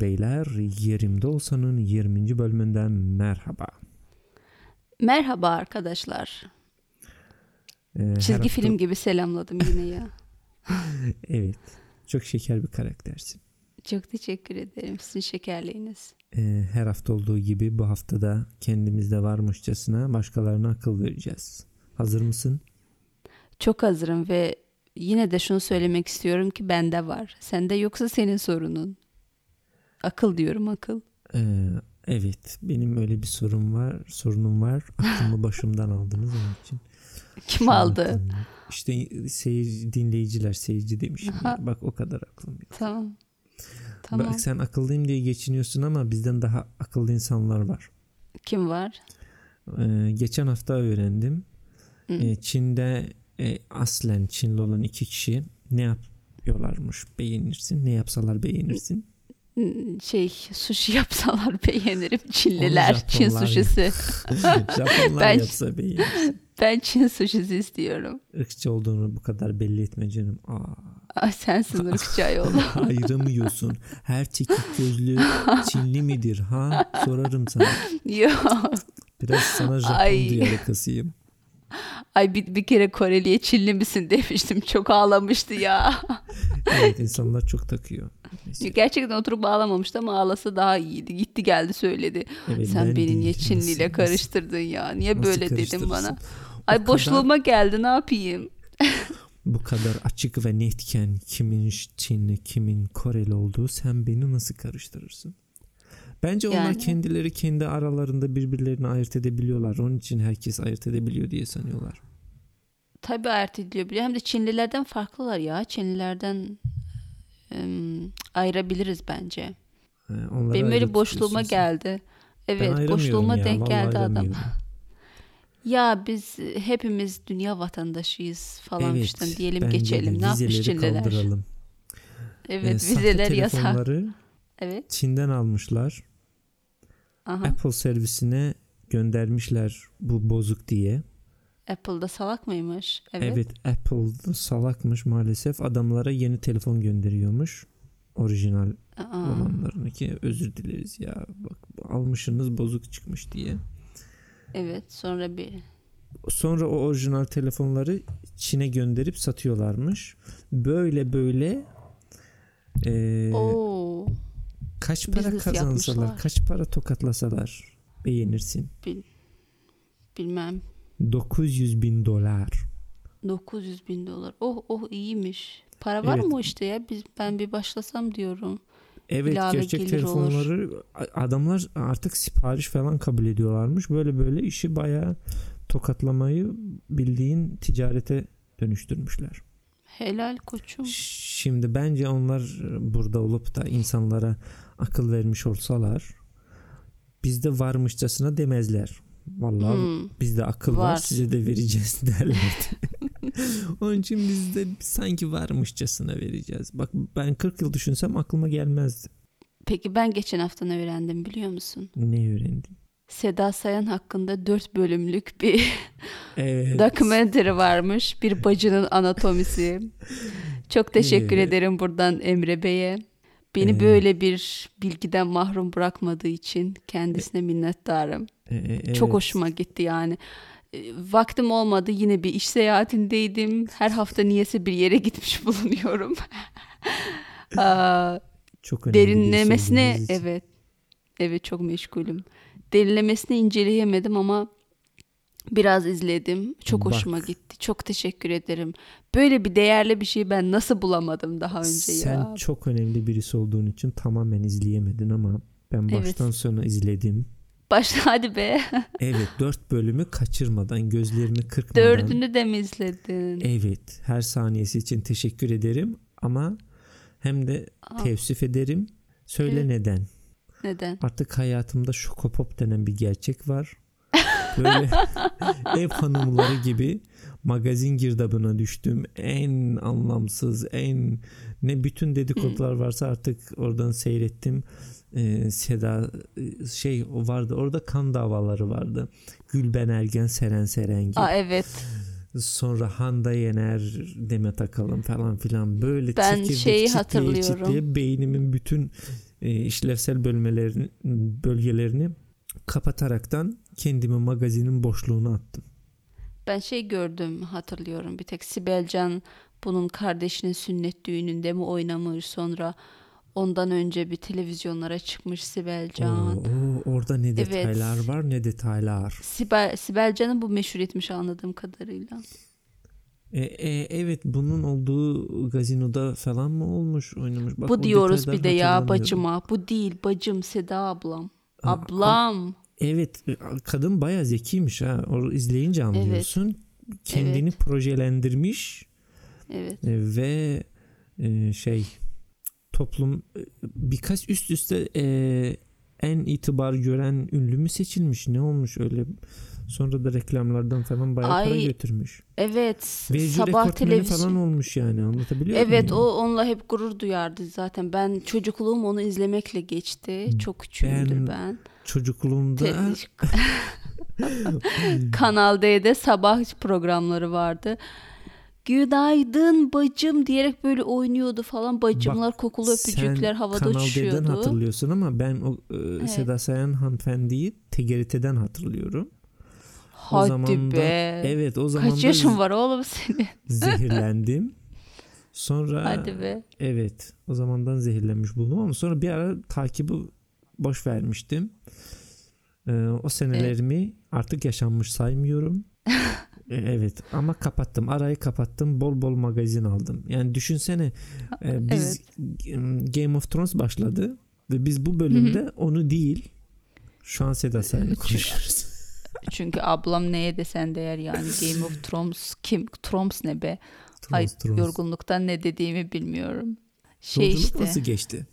Beyler Yerimde Olsa'nın 20. bölümünden merhaba. Merhaba arkadaşlar. Ee, Çizgi her film gibi selamladım yine ya. evet. Çok şeker bir karaktersin. Çok teşekkür ederim sizin şekerliğiniz. Ee, her hafta olduğu gibi bu haftada kendimizde varmışçasına başkalarına akıl vereceğiz. Hazır mısın? Çok hazırım ve yine de şunu söylemek istiyorum ki bende var. Sende yoksa senin sorunun. Akıl diyorum akıl. Ee, evet. Benim öyle bir sorun var. Sorunum var. Aklımı başımdan aldınız onun için. Kim Şu aldı? aklım yok. İşte seyirci, dinleyiciler seyirci demişim. Aha. Bak o kadar aklım yok. Tamam. Tamam. Bak sen akıllıyım diye geçiniyorsun ama bizden daha akıllı insanlar var. Kim var? Ee, geçen hafta öğrendim. Hı. Ee, Çin'de e, aslen Çinli olan iki kişi ne yapıyorlarmış beğenirsin. Ne yapsalar beğenirsin. Şey sushi yapsalar beğenirim. Çinliler. Onu Çin suşisi. Japonlar Ben- yapsa. Ben Çin suşisi istiyorum. Irkçı olduğunu bu kadar belli etme canım. Aa, Ay sensin ırkçı ayol. ayıramıyorsun. Her çekik gözlü Çinli midir ha? Sorarım sana. Yok. Biraz sana Japon Ay. diyalakasıyım. Ay bir, bir kere Koreli'ye Çinli misin demiştim. Çok ağlamıştı ya. Evet insanlar çok takıyor. Neyse, Gerçekten oturup ağlamamıştı ama ağlasa daha iyiydi. Gitti geldi söyledi. evet, Sen ben beni niye. Çinliyle Nasıl- karıştırdın ya? Niye böyle dedin bana? O Ay kadar- boşluğuma geldi ne yapayım? bu kadar açık ve netken kimin Çinli kimin Koreli olduğu sen beni nasıl karıştırırsın? Bence onlar Yani. kendileri kendi aralarında birbirlerini ayırt edebiliyorlar. Onun için herkes ayırt edebiliyor diye sanıyorlar. Tabii ayırt ediliyor. Hem de Çinlilerden farklılar ya. Çinlilerden ım, ayırabiliriz bence. Onları Benim öyle boşluğuma geldi. Evet boşluğuma ya, denk geldi adam. Ya biz hepimiz dünya vatandaşıyız falan Evet, işte diyelim geçelim. Ne yapmış Çinliler? kaldıralım. Evet Ee, vizeler yasak. Evet. Çin'den almışlar. Aha. Apple servisine göndermişler bu bozuk diye. Apple'da salak mıymış? Evet. Evet, Apple salakmış maalesef. Adamlara yeni telefon gönderiyormuş. Orijinal Aa. olanlarını ki özür dileriz ya. Bak almışsınız bozuk çıkmış diye. Evet sonra bir Sonra o orijinal telefonları Çin'e gönderip satıyorlarmış. Böyle böyle eee, Oo, kaç para business kazansalar, yapmışlar. kaç para tokatlasalar beğenirsin. bilmem 900 bin dolar. 900 bin dolar. Oh oh iyiymiş. Para var Evet. mı işte ya? Biz ben bir başlasam diyorum. Evet İlave gerçek telefonları a- adamlar artık sipariş falan kabul ediyorlarmış. Böyle böyle işi bayağı tokatlamayı bildiğin ticarete dönüştürmüşler. Helal koçum. Şimdi bence onlar burada olup da insanlara akıl vermiş olsalar bizde varmışçasına demezler. Vallahi Hmm. bizde akıl var. Var. size de vereceğiz derlerdi. Onun için bizde sanki varmışçasına vereceğiz. Bak ben 40 yıl düşünsem aklıma gelmezdi. Peki ben geçen hafta ne öğrendim biliyor musun? Ne öğrendim? Seda Sayan hakkında 4 bölümlük bir Evet. documentary varmış. Bir bacının anatomisi. Çok teşekkür Evet. ederim buradan Emre Bey'e. Beni Evet. böyle bir bilgiden mahrum bırakmadığı için kendisine minnettarım. Ee, evet. Çok hoşuma gitti yani. E, Vaktim olmadı yine bir iş seyahatindeydim. Her hafta niyeyse bir yere gitmiş bulunuyorum. Aa, Çok önemli derinlemesine evet. Evet çok meşgulüm. Derinlemesine inceleyemedim ama biraz izledim. Çok Bak. hoşuma gitti. Çok teşekkür ederim. Böyle bir değerli bir şeyi ben nasıl bulamadım daha önce Sen ya. çok önemli birisi olduğun için tamamen izleyemedin ama ben Evet. baştan sona izledim. Başla hadi be. Evet dört bölümü kaçırmadan gözlerimi kırpmadan. Dördünü de mi izledin? Evet her saniyesi için teşekkür ederim ama hem de Aa, tevsif ederim. Söyle Evet. neden? Neden? Artık hayatımda şokopop denen bir gerçek var. Böyle ev hanımları gibi magazin girdabına düştüm. En anlamsız, en ne bütün dedikodular varsa artık oradan seyrettim. Ee, Seda şey vardı orada kan davaları vardı. Gülben Ergen Seren Serengil. Aa evet. Sonra Handa Yener, Demet Akalın falan filan böyle Ben çekirdek şeyi hatırlıyorum. çitleye beynimin bütün e, işlevsel bölmelerini, bölgelerini kapataraktan kendimi magazinin boşluğuna attım. Ben şey gördüm hatırlıyorum bir tek Sibel Can bunun kardeşinin sünnet düğününde mi oynamış sonra ondan önce bir televizyonlara çıkmış Sibel Can. Oo, oo, orada ne Evet. detaylar var ne detaylar. Sibel, Sibel Can'ı bu meşhur etmiş anladığım kadarıyla. E, e, evet bunun olduğu gazinoda falan mı olmuş oynamış? Bak, bu diyoruz bir de ya bacıma. Bu değil bacım Seda ablam. Aa, Ablam. Evet e, kadın bayağı zekiymiş ha. O izleyince anlıyorsun. Kendini Evet. projelendirmiş Evet. e, ve e, şey toplum e, birkaç üst üste e, en itibar gören ünlü mü seçilmiş ne olmuş öyle sonra da reklamlardan falan bayağı para Ay, götürmüş. Evet. Ve sabah televizyon. falan olmuş yani anlatabiliyor muyum? Evet o onunla hep gurur duyardı zaten. Ben çocukluğum onu izlemekle geçti. Çok küçüğümdür Ben- ben. Çocukluğumda Te- Kanal D'de sabah programları vardı. Günaydın bacım diyerek böyle oynuyordu falan. Bacımlar kokulu öpücükler Sen havada Kanal uçuşuyordu. hatırlıyorsun ama ben o e, Seda Sayan hanımefendiyi TGRT'den hatırlıyorum. Hadi zaman da- be. Evet o zaman Kaç yaşın var oğlum senin? zehirlendim. Sonra Hadi be. evet o zamandan zehirlenmiş buldum ama sonra bir ara takibi boş vermiştim. Ee, o senelerimi artık yaşanmış saymıyorum. E, evet ama kapattım. Arayı kapattım. Bol bol magazin aldım. Yani düşünsene e, biz Game of Thrones başladı ve biz bu bölümde onu değil şu an Seda Sayan'ı konuşuyoruz. Çünkü ablam neye desen değer yani Game of Thrones kim? Thrones ne be? Ay Thrones, Thrones. yorgunluktan ne dediğimi bilmiyorum. Şey Yolculuk işte. nasıl geçti?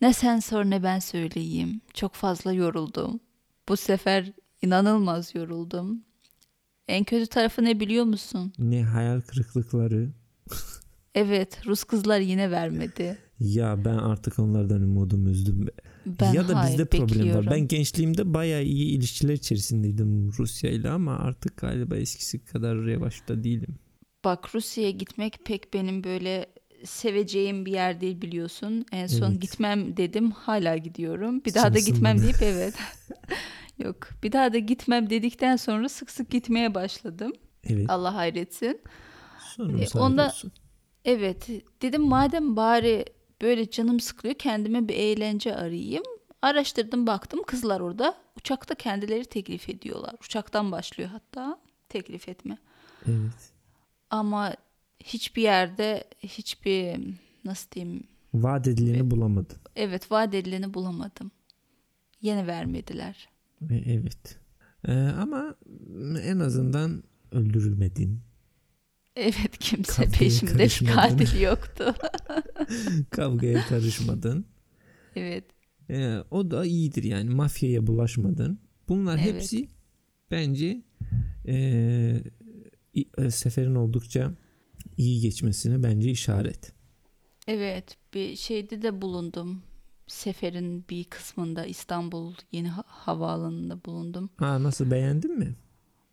Ne sen sor ne ben söyleyeyim. Çok fazla yoruldum. Bu sefer inanılmaz yoruldum. En kötü tarafı ne biliyor musun? Ne hayal kırıklıkları. Evet, Rus kızlar yine vermedi. Ya ben artık onlardan umudumu üzdüm. be. Ben ya da hayır, bizde problem bekliyorum. var. Ben gençliğimde bayağı iyi ilişkiler içerisindeydim Rusya ile ama artık galiba eskisi kadar revaçta değilim. Bak Rusya'ya gitmek pek benim böyle seveceğim bir yer değil biliyorsun. En son Evet. gitmem dedim hala gidiyorum. Bir daha da Şansın gitmem bana. deyip evet. Yok bir daha da gitmem dedikten sonra sık sık gitmeye başladım. Evet. Allah hayretsin. Sonumuz E, hayır onda- olsun. Evet dedim madem bari böyle canım sıkılıyor kendime bir eğlence arayayım. Araştırdım baktım kızlar orada uçakta kendileri teklif ediyorlar. Uçaktan başlıyor hatta teklif etme. Evet. Ama hiçbir yerde hiçbir nasıl diyeyim Vaat edileni bulamadın. evet vaat edileni bulamadım. Yine vermediler. Evet. E, ama en azından öldürülmedin. Evet kimse Kavgaya peşimde bir katil yoktu. Kavgaya karışmadın. evet E, o da iyidir yani mafyaya bulaşmadın. Bunlar Evet. hepsi bence e, i- e, seferin oldukça iyi geçmesine bence işaret. evet bir şeyde de bulundum. Seferin bir kısmında İstanbul yeni ha- havaalanında bulundum. Ha nasıl beğendin mi?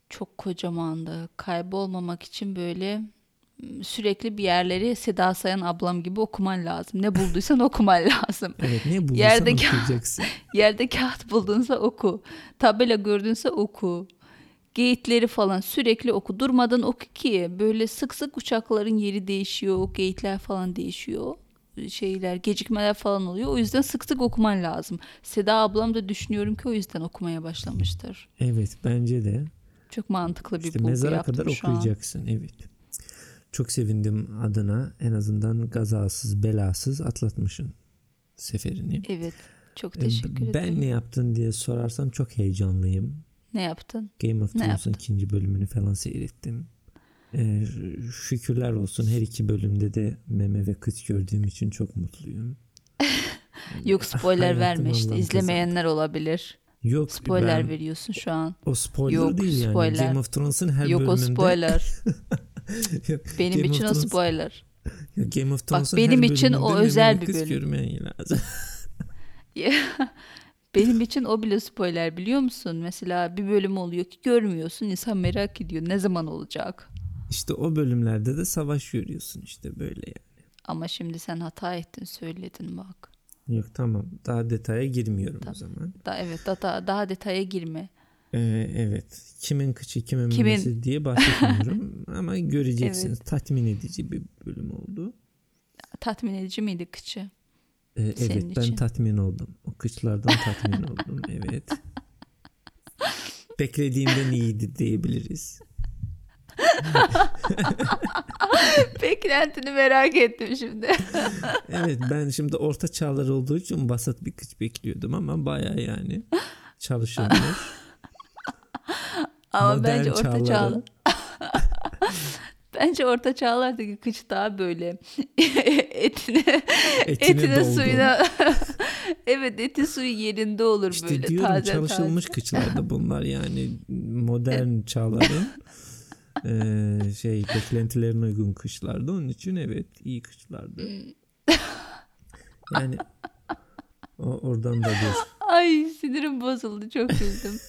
Çok kocamandı. Kaybolmamak için böyle sürekli bir yerleri Seda Sayan ablam gibi okuman lazım. Ne bulduysan okuman lazım. Evet ne bulduysan Yerdeki- okuyacaksın. Yerde kağıt buldunsa oku. Tabela gördünse oku. Geyikleri falan sürekli oku. Durmadan oku ki böyle sık sık uçakların yeri değişiyor. Geyikler falan değişiyor. Şeyler gecikmeler falan oluyor. O yüzden sık sık okuman lazım. Seda ablam da düşünüyorum ki o yüzden okumaya başlamıştır. Evet bence de. Çok mantıklı bir İşte bulgu mezara kadar şu an. okuyacaksın. Evet. Çok sevindim adına. En azından gazasız belasız atlatmışsın seferini. Evet. Çok E, teşekkür ederim. Ben ne yaptın diye sorarsan çok heyecanlıyım. Ne yaptın? Game of Ne Thrones'un ikinci bölümünü falan seyrettim. Ee, şükürler olsun her iki bölümde de meme ve kıç gördüğüm için çok mutluyum. Yok spoiler verme işte. İzlemeyenler olabilir. Yok Spoiler ben- veriyorsun şu an. O spoiler Yok, değil yani. spoiler. Game of Thrones'un her Yok o bölümünde. spoiler. Yok, Benim Game için o spoiler. Yok, Game of Thrones'un benim her için o özel bir bölüm. lazım. Benim için o bile spoiler biliyor musun? Mesela bir bölüm oluyor ki görmüyorsun. insan merak ediyor. Ne zaman olacak? İşte o bölümlerde de savaş görüyorsun işte böyle yani. Ama şimdi sen hata ettin söyledin bak. Yok tamam daha detaya girmiyorum Tamam. o zaman. Da, evet daha, daha detaya girme. Ee, evet kimin kıçı kimin, Kimin- memesi diye bahsetmiyorum ama göreceksiniz tatmin edici bir bölüm oldu. Tatmin edici miydi kıçı? Ee, Senin evet ben için. tatmin oldum. O kıçlardan tatmin oldum evet. Beklediğimden iyiydi diyebiliriz. Beklentini merak ettim şimdi. Evet ben şimdi orta çağlar olduğu için basit bir kıç bekliyordum ama baya yani çalışılmış. Ama Modern bence orta çağları- çağlar. bence orta çağlardaki kıç daha böyle etine Etine, etine doldu. suyuna evet eti suyu yerinde olur İşte böyle diyorum taze çalışılmış taze. kıçlarda bunlar yani modern çağların eee, şey beklentilerine uygun kışlarda onun için evet iyi kışlardı. Yani o, oradan da bir Ay sinirim bozuldu çok güldüm.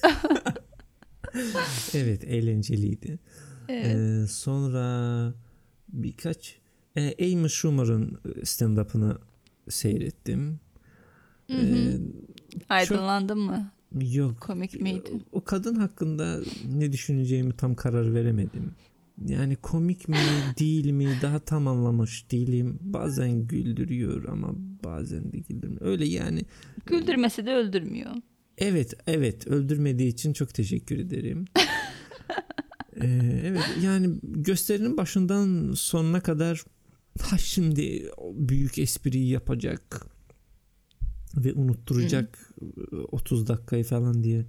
evet eğlenceliydi. evet. Eee, sonra birkaç e, Amy Schumer'ın stand-up'ını seyrettim. Hı hı. Eee, Aydınlandın mı? Yok Komik miydi? O kadın hakkında ne düşüneceğimi tam karar veremedim. Yani komik mi değil mi daha tam anlamış değilim. Bazen güldürüyor ama bazen de güldürmüyor. Öyle yani Güldürmesi de öldürmüyor. evet evet öldürmediği için çok teşekkür ederim. Ee, evet yani gösterinin başından sonuna kadar ha şimdi büyük espriyi yapacak ve unutturacak 30 dakikayı falan diye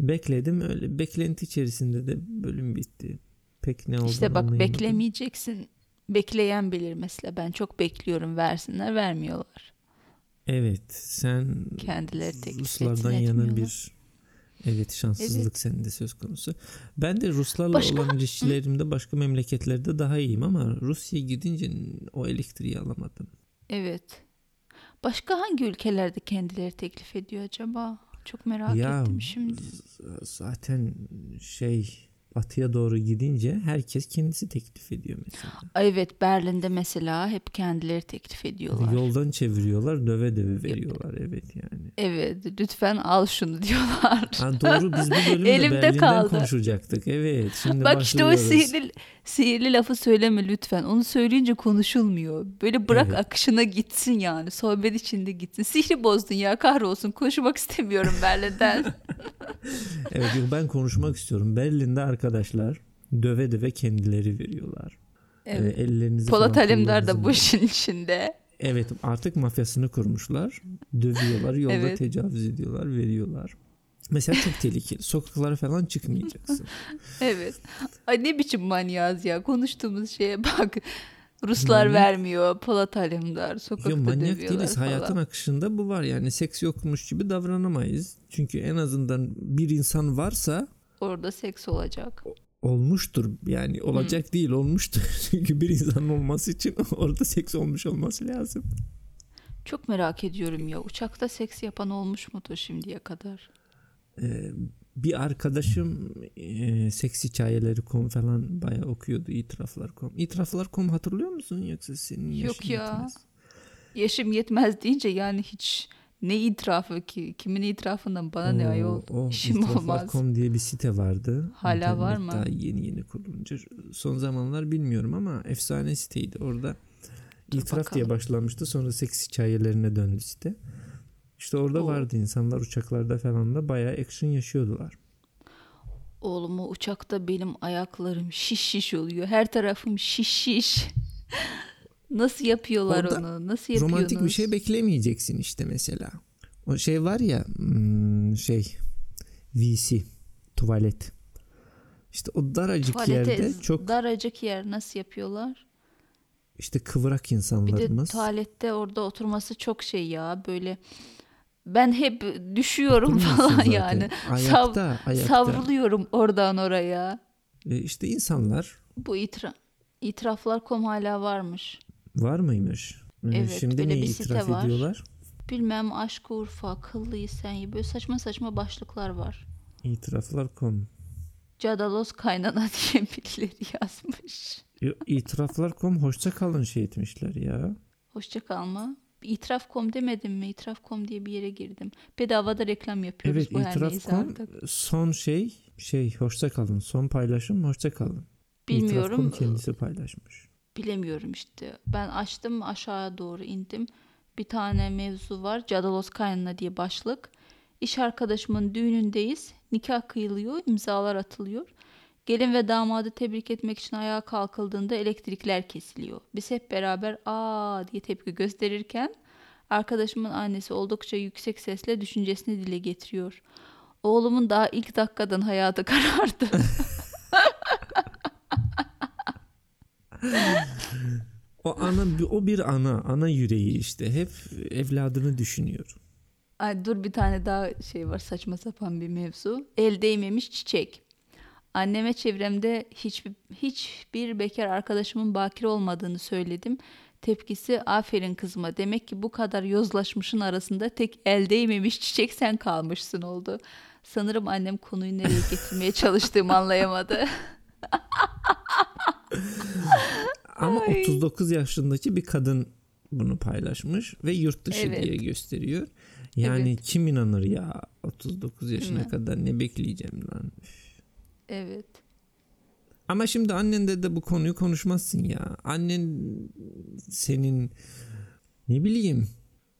bekledim. Öyle beklenti içerisinde de bölüm bitti. Pek ne oldu İşte bak anlayamadım. beklemeyeceksin. Bekleyen bilir mesela. Ben çok bekliyorum versinler vermiyorlar. Evet sen Kendileri teklif Ruslardan yana bir evet şanssızlık Evet. senin de söz konusu. Ben de Ruslarla Başka- olan ilişkilerimde başka memleketlerde daha iyiyim ama Rusya'ya gidince o elektriği alamadım. Evet. Başka hangi ülkelerde kendileri teklif ediyor acaba? Çok merak ya ettim şimdi. zaten şey batıya doğru gidince herkes kendisi teklif ediyor mesela. Evet Berlin'de mesela hep kendileri teklif ediyorlar. Yoldan çeviriyorlar, döve döve veriyorlar evet yani. Evet lütfen al şunu diyorlar. Ha, doğru biz bu bölümde Elimde Berlin'den kaldı. konuşacaktık. Evet şimdi Bak işte o sihirli, sihirli lafı söyleme lütfen. Onu söyleyince konuşulmuyor. Böyle bırak Evet. akışına gitsin yani. Sohbet içinde gitsin. Sihri bozdun ya kahrolsun. Konuşmak istemiyorum Berlin'den. Evet yok ben konuşmak istiyorum. Berlin'de arkadaşlar döve döve kendileri veriyorlar. Evet. Ee, ellerinizi Polat Alemdar da bu işin içinde. Evet artık mafyasını kurmuşlar. Dövüyorlar, yolda Evet. tecavüz ediyorlar, veriyorlar. Mesela çok tehlikeli. Sokaklara falan çıkmayacaksın. Evet. Ay ne biçim manyağız ya. Konuştuğumuz şeye bak. Ruslar Manyak. vermiyor. Polat Alemdar sokakta Yok manyak dövüyorlar değiliz. falan. Hayatın akışında bu var. Yani seks yokmuş gibi davranamayız. Çünkü en azından bir insan varsa Orada seks olacak. olmuştur. Yani olacak Hmm. değil olmuştur. Çünkü bir insanın olması için orada seks olmuş olması lazım. Çok merak ediyorum ya. Uçakta seks yapan olmuş mudur şimdiye kadar? Ee, bir arkadaşım e, seks hikayeleri kom falan bayağı okuyordu itiraflar kom. İtiraflar kom hatırlıyor musun yoksa senin yaşın Yok ya. yetmez? Yaşım yetmez deyince yani hiç ne itirafı ki? Kimin itirafından bana ne O- ayol? o İşim olmaz. diye bir site vardı. Hala var mı? Daha yeni yeni kurulunca son zamanlar bilmiyorum ama efsane siteydi orada. Dur İtiraf diye bakalım. başlamıştı sonra seks hikayelerine döndü site. İşte orada Oo. vardı insanlar uçaklarda falan da bayağı action yaşıyordular. Oğlum o uçakta benim ayaklarım şiş şiş oluyor. Her tarafım şiş şiş. Nasıl yapıyorlar Orada onu? Nasıl yapıyorsunuz? Romantik bir şey beklemeyeceksin işte mesela. O şey var ya hmm, şey VC tuvalet. İşte o daracık Tuvalete yerde çok daracık yer nasıl yapıyorlar? işte kıvrak Bir de insanlarımız. tuvalette orada oturması çok şey ya böyle ben hep düşüyorum falan zaten. yani. Ayakta, ayakta. Savruluyorum oradan oraya. E, işte insanlar Bu itira itiraflar.com hala varmış. Var mıymış? E, Evet, Şimdi bir site itiraf var. ediyorlar? Bilmem aşk Urfa, akıllıyı sen gibi böyle saçma saçma başlıklar var. İtiraflar.com Cadalos kaynana diye birileri yazmış. İtiraflar.com hoşça kalın şey etmişler ya. Hoşça kalma. İtiraf.com demedim mi? İtiraf.com diye bir yere girdim. Bedava da reklam yapıyoruz Evet bu itiraf.com son şey şey hoşça kalın. Son paylaşım hoşça kalın. Bilmiyorum. İtiraf.com kendisi paylaşmış. Bilemiyorum işte. Ben açtım aşağıya doğru indim. Bir tane mevzu var. Cadalos kaynana diye başlık. İş arkadaşımın düğünündeyiz. Nikah kıyılıyor, imzalar atılıyor. Gelin ve damadı tebrik etmek için ayağa kalkıldığında elektrikler kesiliyor. Biz hep beraber aa diye tepki gösterirken arkadaşımın annesi oldukça yüksek sesle düşüncesini dile getiriyor. Oğlumun daha ilk dakikadan hayatı karardı. O ana o bir ana, ana yüreği işte. Hep evladını düşünüyor. Ay dur bir tane daha şey var saçma sapan bir mevzu. El değmemiş çiçek. Anneme çevremde hiçbir, hiçbir bekar arkadaşımın bakire olmadığını söyledim. Tepkisi aferin kızıma demek ki bu kadar yozlaşmışın arasında tek el değmemiş çiçek sen kalmışsın oldu. Sanırım annem konuyu nereye getirmeye çalıştığımı anlayamadı. Ama Ay. 39 yaşındaki bir kadın bunu paylaşmış ve yurt dışı Evet. diye gösteriyor. Yani Evet. kim inanır ya 39 yaşına mi? kadar ne bekleyeceğim lan. Evet. Ama şimdi annende de bu konuyu konuşmazsın ya. Annen senin ne bileyim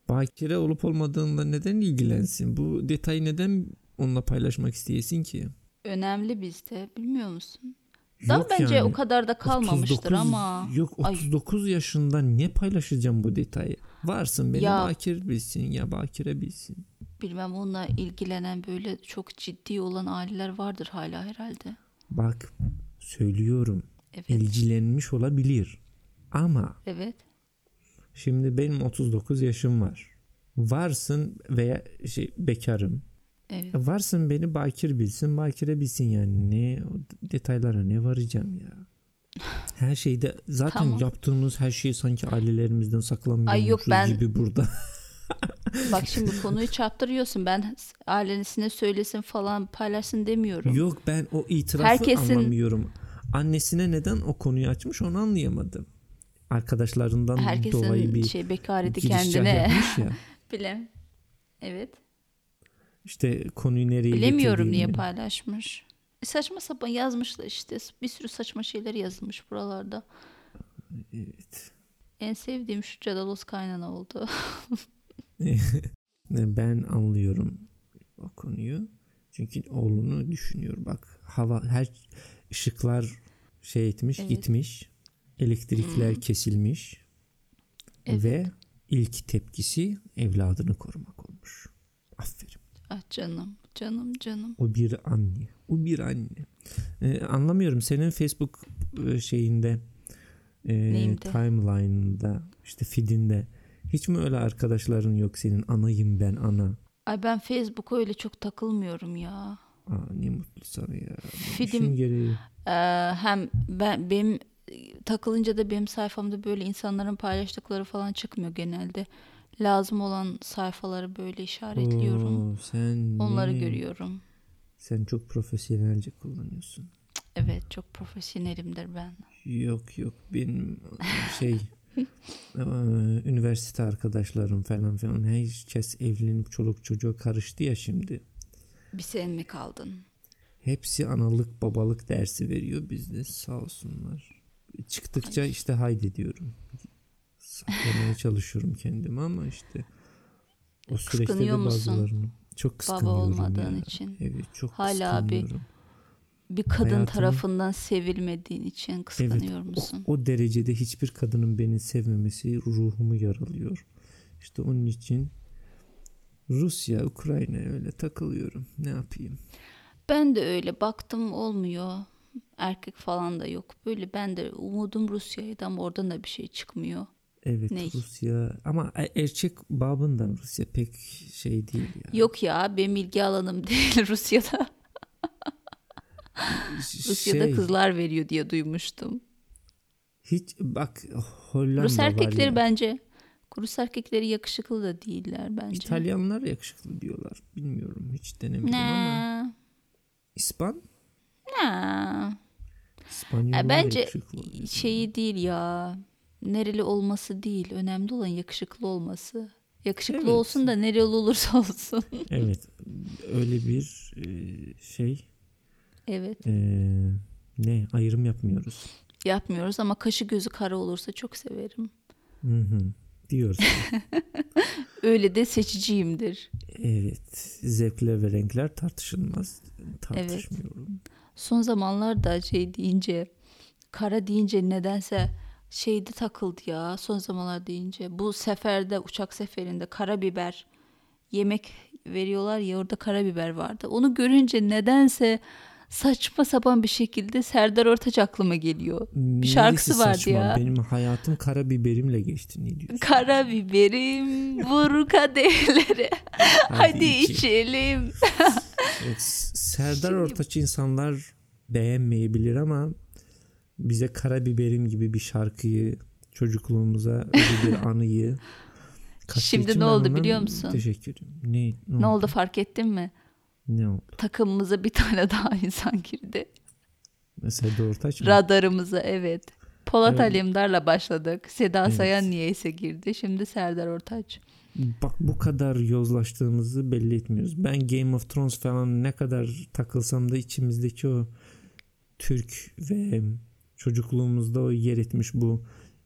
bakire olup olmadığınla neden ilgilensin? Bu detayı neden onunla paylaşmak isteyesin ki? Önemli bizde bilmiyor musun? Yok bence yani. o kadar da kalmamıştır 39 ama. Yok Ay. 39 yaşında ne paylaşacağım bu detayı? Varsın beni Ya. bakir bilsin ya bakire bilsin. Bilmem onunla ilgilenen böyle çok ciddi olan aileler vardır hala herhalde. Bak söylüyorum Evet. ilgilenmiş olabilir. Ama Evet. şimdi benim 39 yaşım var. Varsın veya şey bekarım. Evet. Varsın beni bakir bilsin, bakire bilsin yani. Ne detaylara ne varacağım ya. Her şeyde zaten Tamam. yaptığımız her şeyi sanki ailelerimizden saklamıyormuşuz ben- gibi burada. Bak şimdi konuyu çarptırıyorsun. Ben ailesine söylesin falan paylaşsın demiyorum. Yok ben o itirafı Herkesin- anlamıyorum. Annesine neden o konuyu açmış onu anlayamadım. Arkadaşlarından dolayı Herkesin bir şey bekareti kendine. yapmış ya. Bilem. Evet. İşte konuyu nereye Bilemiyorum niye paylaşmış. E saçma sapan yazmışlar işte. Bir sürü saçma şeyler yazılmış buralarda. Evet. En sevdiğim şu Cadalos kaynana oldu. Ben anlıyorum o konuyu. Çünkü oğlunu düşünüyor. Bak hava her ışıklar şey etmiş, Evet. gitmiş. Elektrikler Hmm. kesilmiş. Evet. Ve ilk tepkisi evladını korumak olmuş. Aferin. Ah canım, canım, canım. O bir anne. O bir anne. Ee, anlamıyorum. Senin Facebook e, şeyinde e, Neyimde? timeline'ında işte feedinde hiç mi öyle arkadaşların yok senin anayım ben ana? Ay ben Facebook'a öyle çok takılmıyorum ya. Aa, ne mutlu sana ya. Feed'im- İşin gereği. Ee, hem ben benim e, takılınca da benim sayfamda böyle insanların paylaştıkları falan çıkmıyor genelde. Lazım olan sayfaları böyle işaretliyorum. Oo, sen Onları ne? görüyorum. Sen çok profesyonelce kullanıyorsun. Evet çok profesyonelimdir ben. Yok yok benim şey e, üniversite arkadaşlarım falan filan herkes evlenip çoluk çocuğa karıştı ya şimdi. Bir sen mi kaldın? Hepsi analık babalık dersi veriyor bizde sağ olsunlar. Çıktıkça işte haydi diyorum. Saklamaya çalışıyorum kendimi ama işte o süreçte de musun? bazılarını çok Baba kıskanıyorum olmadığın ya. için. Evet çok Hala bir. Bir kadın Hayatımın- tarafından sevilmediğin için Evet kıskanıyor o, musun? o derecede hiçbir kadının beni sevmemesi ruhumu yaralıyor. İşte onun için Rusya, Ukrayna öyle takılıyorum. Ne yapayım? Ben de öyle baktım olmuyor. Erkek falan da yok. Böyle ben de umudum Rusya'ydı ama oradan da bir şey çıkmıyor. Evet Ney? Rusya ama e- erkek babından Rusya pek şey değil ya. Yok ya benim ilgi alanım değil Rusya'da. Ş- Rusya'da şey, kızlar veriyor diye duymuştum. Hiç bak Hollanda Rus var erkekleri ya. bence Rus erkekleri yakışıklı da değiller bence. İtalyanlar yakışıklı diyorlar. Bilmiyorum hiç denemedim ama. Ne? İspan? Ha. İspanyollar Ya bence yakışıklı oluyor. şeyi değil ya. Nereli olması değil. Önemli olan yakışıklı olması. Yakışıklı Evet. olsun da nereli olursa olsun. Evet öyle bir e, şey evet. e, ne ayrım yapmıyoruz. Yapmıyoruz ama kaşı gözü kara olursa çok severim. Hı hı. Diyoruz. Öyle de seçiciyimdir. evet zevkler ve renkler tartışılmaz. Tartışmıyorum. Son zamanlarda şey deyince kara deyince nedense şeyde takıldı ya son zamanlar deyince bu seferde uçak seferinde karabiber yemek veriyorlar ya orada karabiber vardı. Onu görünce nedense saçma sapan bir şekilde Serdar Ortaç aklıma geliyor. Bir Neresi şarkısı vardı saçma? ya. Benim hayatım karabiberimle geçti ne diyorsun? Karabiberim vur kadehlere hadi iç. içelim. Evet, Serdar Ortaç insanlar beğenmeyebilir ama bize karabiberim gibi bir şarkıyı çocukluğumuza öyle bir anıyı Şimdi ne oldu biliyor musun? Teşekkür ederim. Ne, Ne oldu fark ettin mi? Ne oldu? Takımımıza bir tane daha insan girdi. Serdar Ortaç mı? Radarımıza evet. Polat Evet. Alemdar'la başladık. Seda Evet. Sayan niyeyse girdi. Şimdi Serdar Ortaç. Bak bu kadar yozlaştığımızı belli etmiyoruz. Ben Game of Thrones falan ne kadar takılsam da içimizdeki o Türk ve çocukluğumuzda o yer etmiş bu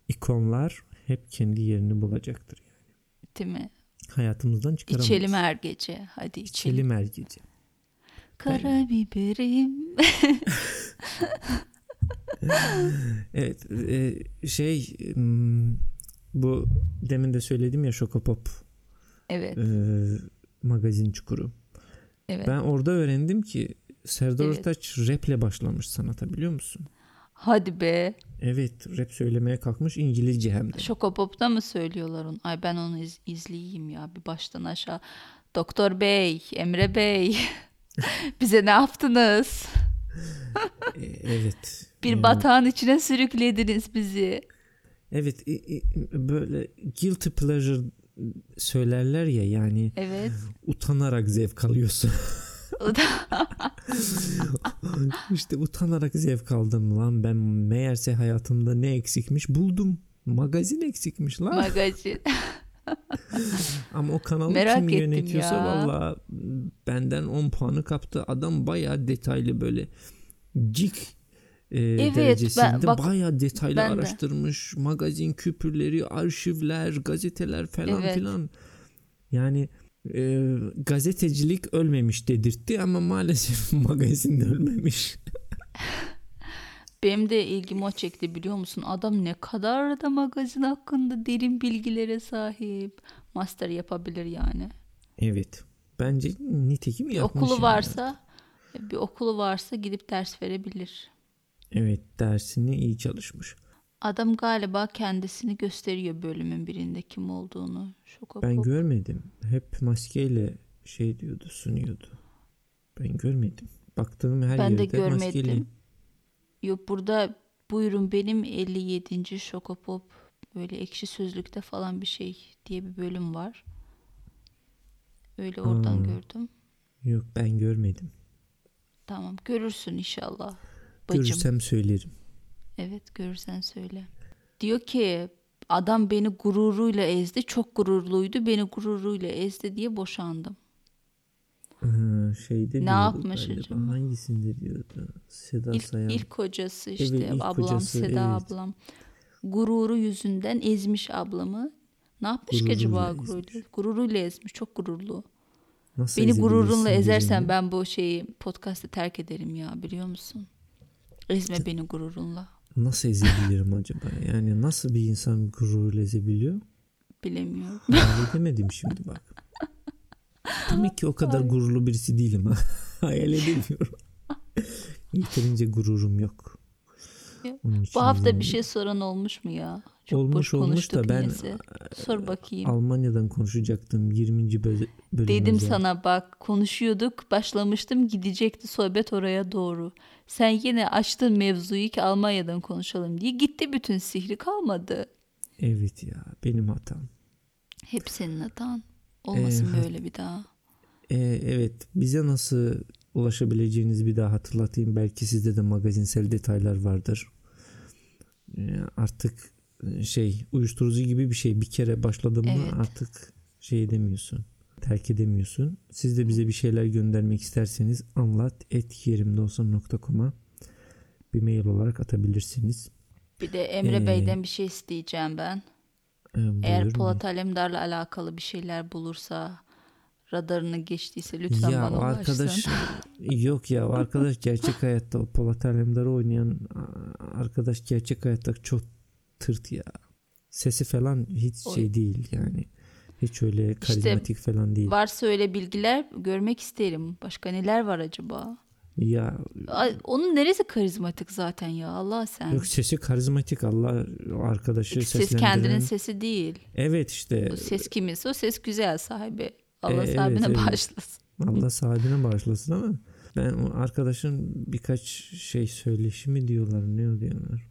ikonlar hep kendi yerini bulacaktır. Yani. Değil mi? Hayatımızdan çıkaramayız. İçelim her gece. Hadi içelim. İçelim her gece. Karabiberim. Evet e, şey hmm, bu demin de söyledim ya Şokopop Evet. e, magazin çukuru. evet. Ben orada öğrendim ki Serdar Evet. Ortaç raple başlamış sanata biliyor musun? Hadi be. Evet rap söylemeye kalkmış İngilizce hem de. Şokopop'ta mı söylüyorlar onu? Ay ben onu iz- izleyeyim ya bir baştan aşağı. Doktor Bey, Emre Bey. Bize ne yaptınız? E, evet. Bir Yani, batağın içine sürüklediniz bizi. Evet böyle guilty pleasure söylerler ya yani Evet. utanarak zevk alıyorsun. İşte utanarak zevk aldım lan ben meğerse hayatımda ne eksikmiş buldum. Magazin eksikmiş lan. Magazin. Ama o kanalı Merak kim yönetiyorsa ya. valla benden 10 puanı kaptı. Adam bayağı detaylı böyle cik e, ben- derecesinde bak, bayağı detaylı ben de. araştırmış. Magazin küpürleri, arşivler, gazeteler falan Evet. filan. Yani e, gazetecilik ölmemiş dedirtti ama maalesef magazin de ölmemiş. Benim de ilgimi o çekti biliyor musun? Adam ne kadar da magazin hakkında derin bilgilere sahip. Master yapabilir yani. Evet. Bence nitekim Bir yapmış. okulu yani. varsa bir okulu varsa gidip ders verebilir. Evet dersini iyi çalışmış. Adam galiba kendisini gösteriyor bölümün birinde kim olduğunu. Şok Ben görmedim. Hep maskeyle şey diyordu, sunuyordu. Ben görmedim. Baktığım her Ben de yerde görmedim. maskeli. Yok burada buyurun benim 57. Şokopop böyle ekşi sözlükte falan bir şey diye bir bölüm var. Öyle oradan Hmm. gördüm. Yok ben görmedim. Tamam görürsün inşallah. Bacım. Görürsem söylerim. Evet görürsen söyle. Diyor ki adam beni gururuyla ezdi. Çok gururluydu. Beni gururuyla ezdi diye boşandım. Ee, şeyde Ne yapmış galiba. acaba? Hangisinde diyordu? Seda İlk, Sayan. ilk kocası işte ilk ablam kocası, Seda evet. ablam. Gururu yüzünden ezmiş ablamı. Ne yapmış ki Gururuyla acaba gururuyla? Gururuyla ezmiş. Çok gururlu. Nasıl Beni gururunla ezersen birini? ben bu şeyi podcast'ı terk ederim ya biliyor musun? Ezme beni gururunla. Nasıl ezebilirim acaba? Yani nasıl bir insan gururuyla ezebiliyor? Bilemiyorum. Hayal edemedim şimdi bak. Demek ki o kadar gururlu birisi değilim ha. Hayal edemiyorum. Yeterince gururum yok. Ya, Bu hafta bir şey soran olmuş mu ya? Olmuş, olmuş da ben- neyse. Sor bakayım. Almanya'dan konuşacaktım 20. böze- bölüm Dedim sana bak konuşuyorduk başlamıştım gidecekti sohbet oraya doğru. Sen yine açtın mevzuyu ki Almanya'dan konuşalım diye gitti bütün sihri kalmadı. Evet ya benim hatam. Hep senin hatan. Olmasın Ee, böyle bir daha. Ee, evet bize nasıl ulaşabileceğiniz bir daha hatırlatayım. Belki sizde de magazinsel detaylar vardır. Ee, artık e, şey uyuşturucu gibi bir şey bir kere başladın mı Evet. artık şey edemiyorsun. Terk edemiyorsun. Siz de bize bir şeyler göndermek isterseniz anlat et yerimdeolsan.com'a bir mail olarak atabilirsiniz. Bir de Emre Ee, Bey'den bir şey isteyeceğim ben. Ee, Eğer. Polat Alemdar'la alakalı bir şeyler bulursa radarını geçtiyse lütfen ya bana ulaşsın. arkadaş yok ya arkadaş gerçek hayatta Polat Alemdar'ı oynayan arkadaş gerçek hayatta çok tırt ya. Sesi falan hiç Oy. şey değil yani. Hiç öyle karizmatik falan değil. Varsa öyle bilgiler görmek isterim. Başka neler var acaba? Ya Ay, onun neresi karizmatik zaten ya Allah sen. yok sesi karizmatik Allah arkadaşı ses seslendiren. kendinin sesi değil. Evet işte O ses kiminse o ses güzel sahibi. Allah E, sahibine evet, evet. bağışlasın. Allah sahibine bağışlasın ama ben arkadaşın birkaç şey söyleşimi diyorlar ne diyorlar.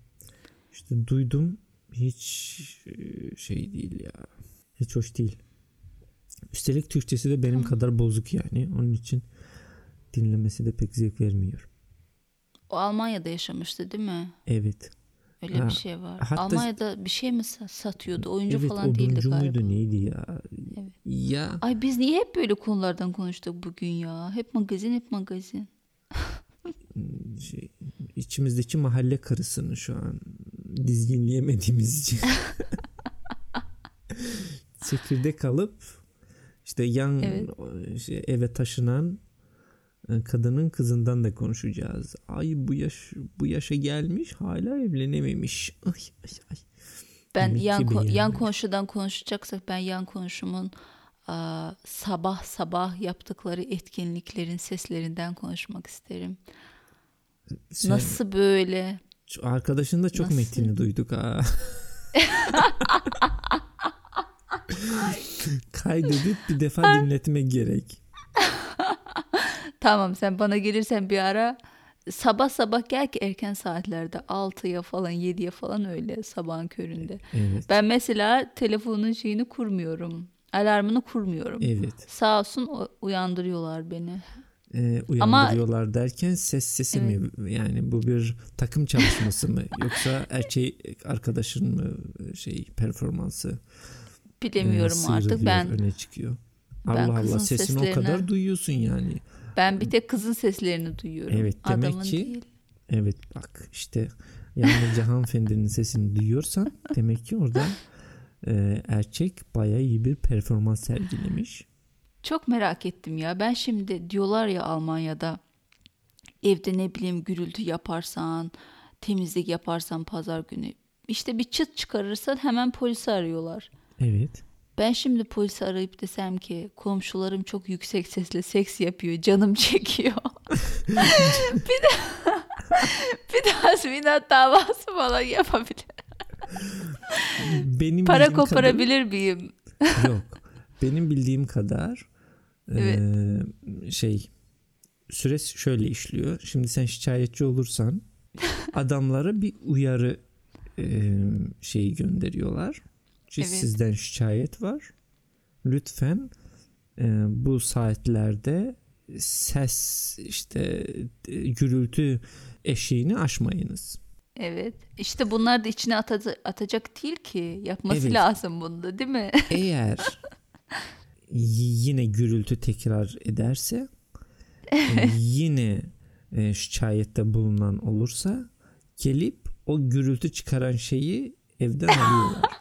İşte duydum hiç e, şey değil ya. Hiç hoş değil. Üstelik Türkçesi de benim kadar bozuk yani. Onun için dinlemesi de pek zevk vermiyor. O Almanya'da yaşamıştı değil mi? Evet. Öyle Ha, bir şey var. hatta- Almanya'da bir şey mi sa- satıyordu? Oyuncu evet falan değildi galiba. muydu neydi ya? Evet. Ya Ay biz niye hep böyle konulardan konuştuk bugün ya? Hep magazin hep magazin. şey, içimizdeki mahalle karısını şu an dizginleyemediğimiz için çekirdek alıp işte yan Evet. şey, eve taşınan e, kadının kızından da konuşacağız. Ay bu yaş bu yaşa gelmiş hala evlenememiş. Ay ay ay. Ben Demek yan ko- yan komşudan konuşacaksak ben yan komşumun aa, sabah sabah yaptıkları etkinliklerin seslerinden konuşmak isterim. Sen- Nasıl böyle? Arkadaşın da çok Nasıl? metini duyduk ha. Kaydedip bir defa dinletmek gerek. Tamam sen bana gelirsen bir ara sabah sabah gel ki erken saatlerde 6'ya falan 7'ye falan öyle sabahın köründe. Evet. Ben mesela telefonun şeyini kurmuyorum. Alarmını kurmuyorum. Evet. Sağ olsun uyandırıyorlar beni. E, uyandırıyorlar derken ses sesi mi yani bu bir takım çalışması mı yoksa erkek arkadaşın mı şey performansı e, Bilemiyorum artık sıyrılıyor, ben öne çıkıyor. ben Allah Allah sesini o seslerine- kadar duyuyorsun yani. ben bir tek kızın seslerini duyuyorum. Evet, demek Adamın ki- değil. Evet bak işte yalnızca hanımefendinin sesini duyuyorsan demek ki orada e, erkek bayağı iyi bir performans sergilemiş. Çok merak ettim ya. Ben şimdi diyorlar ya Almanya'da evde ne bileyim gürültü yaparsan, temizlik yaparsan pazar günü. işte bir çıt çıkarırsan hemen polisi arıyorlar. Evet. Ben şimdi polisi arayıp desem ki komşularım çok yüksek sesle seks yapıyor, canım çekiyor. bir de bir tazminat davası falan yapabilir. Benim Para koparabilir miyim? kadar- yok. Benim bildiğim kadar Evet. e, şey süreç şöyle işliyor. Şimdi sen şikayetçi olursan adamlara bir uyarı e, şeyi gönderiyorlar. Ki Evet. Sizden şikayet var. Lütfen e, bu saatlerde ses işte e, gürültü eşiğini aşmayınız. Evet. İşte bunlar da içine ata- atacak değil ki. Yapması Evet. lazım bunda değil mi? Eğer yine gürültü tekrar ederse yine e, şikayette bulunan olursa gelip o gürültü çıkaran şeyi evden alıyorlar.